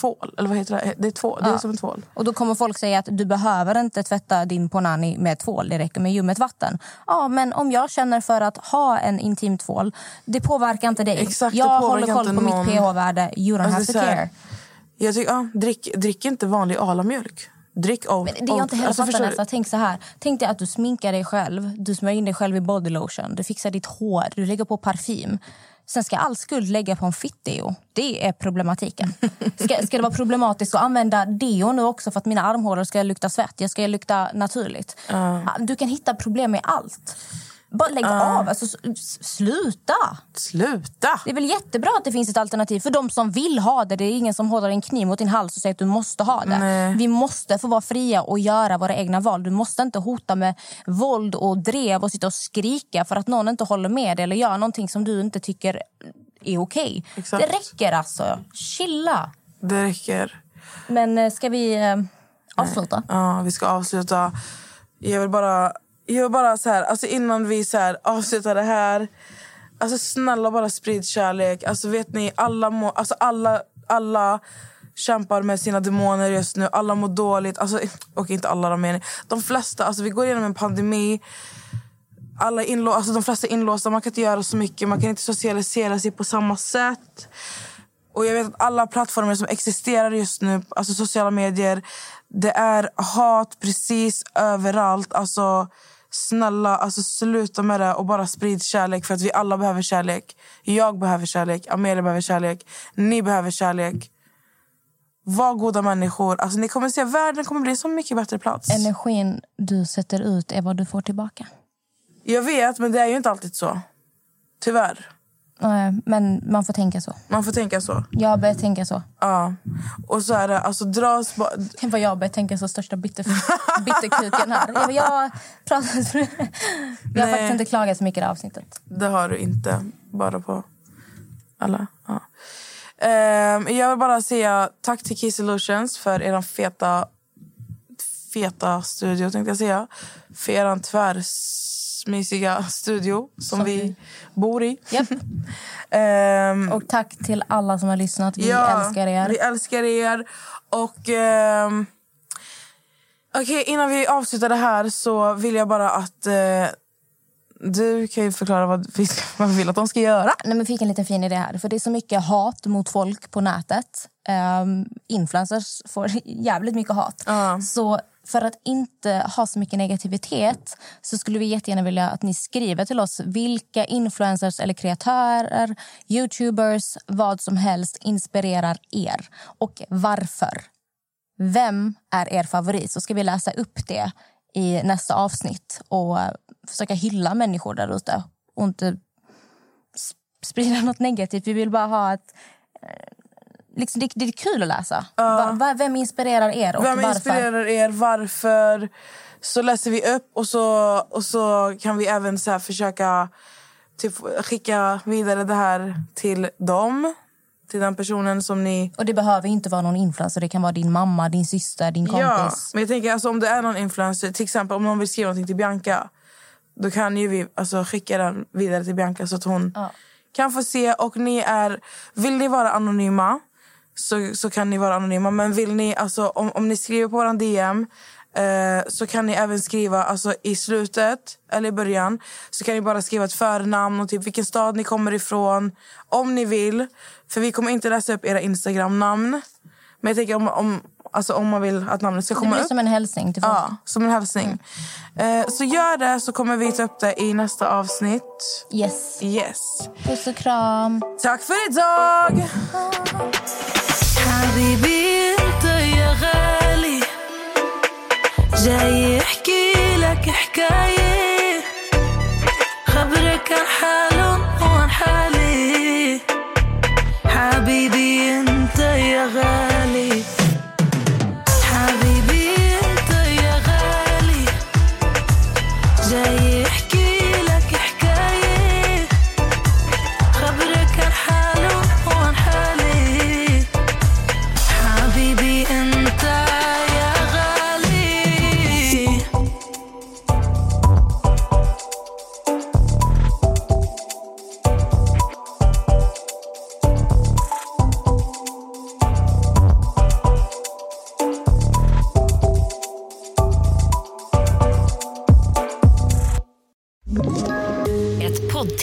tvål. Eller vad heter det? Det är, tvål. det är Ja. som en tvål. Och då kommer folk säga att du behöver inte tvätta din ponani med tvål. Det räcker med ljummet vatten. Ja, men om jag känner för att ha en intim tvål, det påverkar inte dig. Exakt, jag håller koll på någon. mitt pH-värde. You don't Alltså, have to care. Jag tycker, ja, drick, drick inte vanlig alamjölk. Drick oat. Men det jag inte heller alltså, fattar nästan, tänk så här. Tänk dig att du sminkar dig själv, du smörjer in dig själv i bodylotion, du fixar ditt hår, du lägger på parfym. Sen ska all skuld lägga på en fitt-deo. Det är problematiken. Ska, ska det vara problematiskt att använda deo nu också för att mina armhålor ska lukta svett? Jag ska lukta naturligt. Du kan hitta problem med allt. Bara lägg av. Alltså, sluta! Sluta! Det är väl jättebra att det finns ett alternativ för de som vill ha det. Det är ingen som håller en kniv mot din hals och säger att du måste ha det. Nej. Vi måste få vara fria och göra våra egna val. Du måste inte hota med våld och drev och sitta och skrika för att någon inte håller med dig eller gör någonting som du inte tycker är okej. Exakt. Det räcker alltså. Chilla. Det räcker. Men eh, ska vi eh, avsluta? Ja, vi ska avsluta. Jag vill bara, jag bara så här, alltså innan vi så här avslutar det här. Alltså snälla bara sprid kärlek. Alltså vet ni, alla, må, alltså alla, alla kämpar med sina demoner just nu. Alla mår dåligt. Alltså, och inte alla de menar. De flesta, alltså vi går igenom en pandemi. Alla inlå- alltså de flesta är inlåsta. Man kan inte göra så mycket. Man kan inte socialisera sig på samma sätt. Och jag vet att alla plattformar som existerar just nu, alltså sociala medier, det är hat precis överallt. Alltså snälla, alltså sluta med det och bara sprid kärlek för att vi alla behöver kärlek. Jag behöver kärlek, Amelia behöver kärlek, ni behöver kärlek. Var goda människor. Alltså ni kommer se världen kommer bli så mycket bättre plats. Energin du sätter ut är vad du får tillbaka. Jag vet, men det är ju inte alltid så. Tyvärr. Men man får tänka så. Man får tänka så. Jag har börjat tänka så. Ja. Och så är det, alltså dras bara... Tänk vad jag har börjat tänka så största bitter, bitterkuken här. Jag, jag, pratat, jag har faktiskt inte klagat så mycket i det här avsnittet. Det har du inte. Bara på alla. Ja. Ehm, jag vill bara säga tack till Key Solutions för er feta, feta studio, tänkte jag säga. För er tvärsmysiga studio som, vi, bor i. Japp. Ehm, Och tack till alla som har lyssnat. Vi ja, älskar er. Vi älskar er. Och... ehm, Okej, innan vi avslutar det här så vill jag bara att eh, du kan ju förklara vad vi, vad vi vill att de ska göra. Nej, men fick en liten fin idé här. För Det är så mycket hat mot folk på nätet. Um, influencers får jävligt mycket hat. Ja. Så för att inte ha så mycket negativitet så skulle vi jättegärna vilja att ni skriver till oss vilka influencers eller kreatörer, youtubers, vad som helst inspirerar er och varför. Vem är er favorit? Så ska vi läsa upp det i nästa avsnitt och försöka hylla människor där ute och inte sprida något negativt. Vi vill bara ha ett... Eh, Liksom det, det är kul att läsa. Va, va, vem inspirerar er och Vem varför? inspirerar er? Varför? Så läser vi upp och så, och så kan vi även så försöka typ, skicka vidare det här till dem. Till den personen som ni... Och Det behöver inte vara någon influencer. Det kan vara din mamma, din syster, din kompis. Ja, men jag tänker alltså, om det är någon influencer, till exempel om någon vill skriva någonting till Bianca. Då kan ju vi alltså, skicka den vidare till Bianca så att hon kan få se. Och ni är, vill ni vara anonyma så, så kan ni vara anonyma. Men vill ni, alltså, om, om ni skriver på vår DM eh, så kan ni även skriva alltså, i slutet eller i början. Så kan ni bara skriva ett förnamn och typ vilken stad ni kommer ifrån. Om ni vill. För vi kommer inte läsa upp era Instagram-namn. Men jag tänker om, om, alltså, om man vill att namnet ska Det komma blir upp. som en hälsning till folk. Ja, som en hälsning. Eh, så gör det så kommer vi ta upp det i nästa avsnitt. Yes. Yes. Puss och kram. Tack för idag! حبيبي انت يا غالي جاي يحكي لك حكاية خبرك عن حاله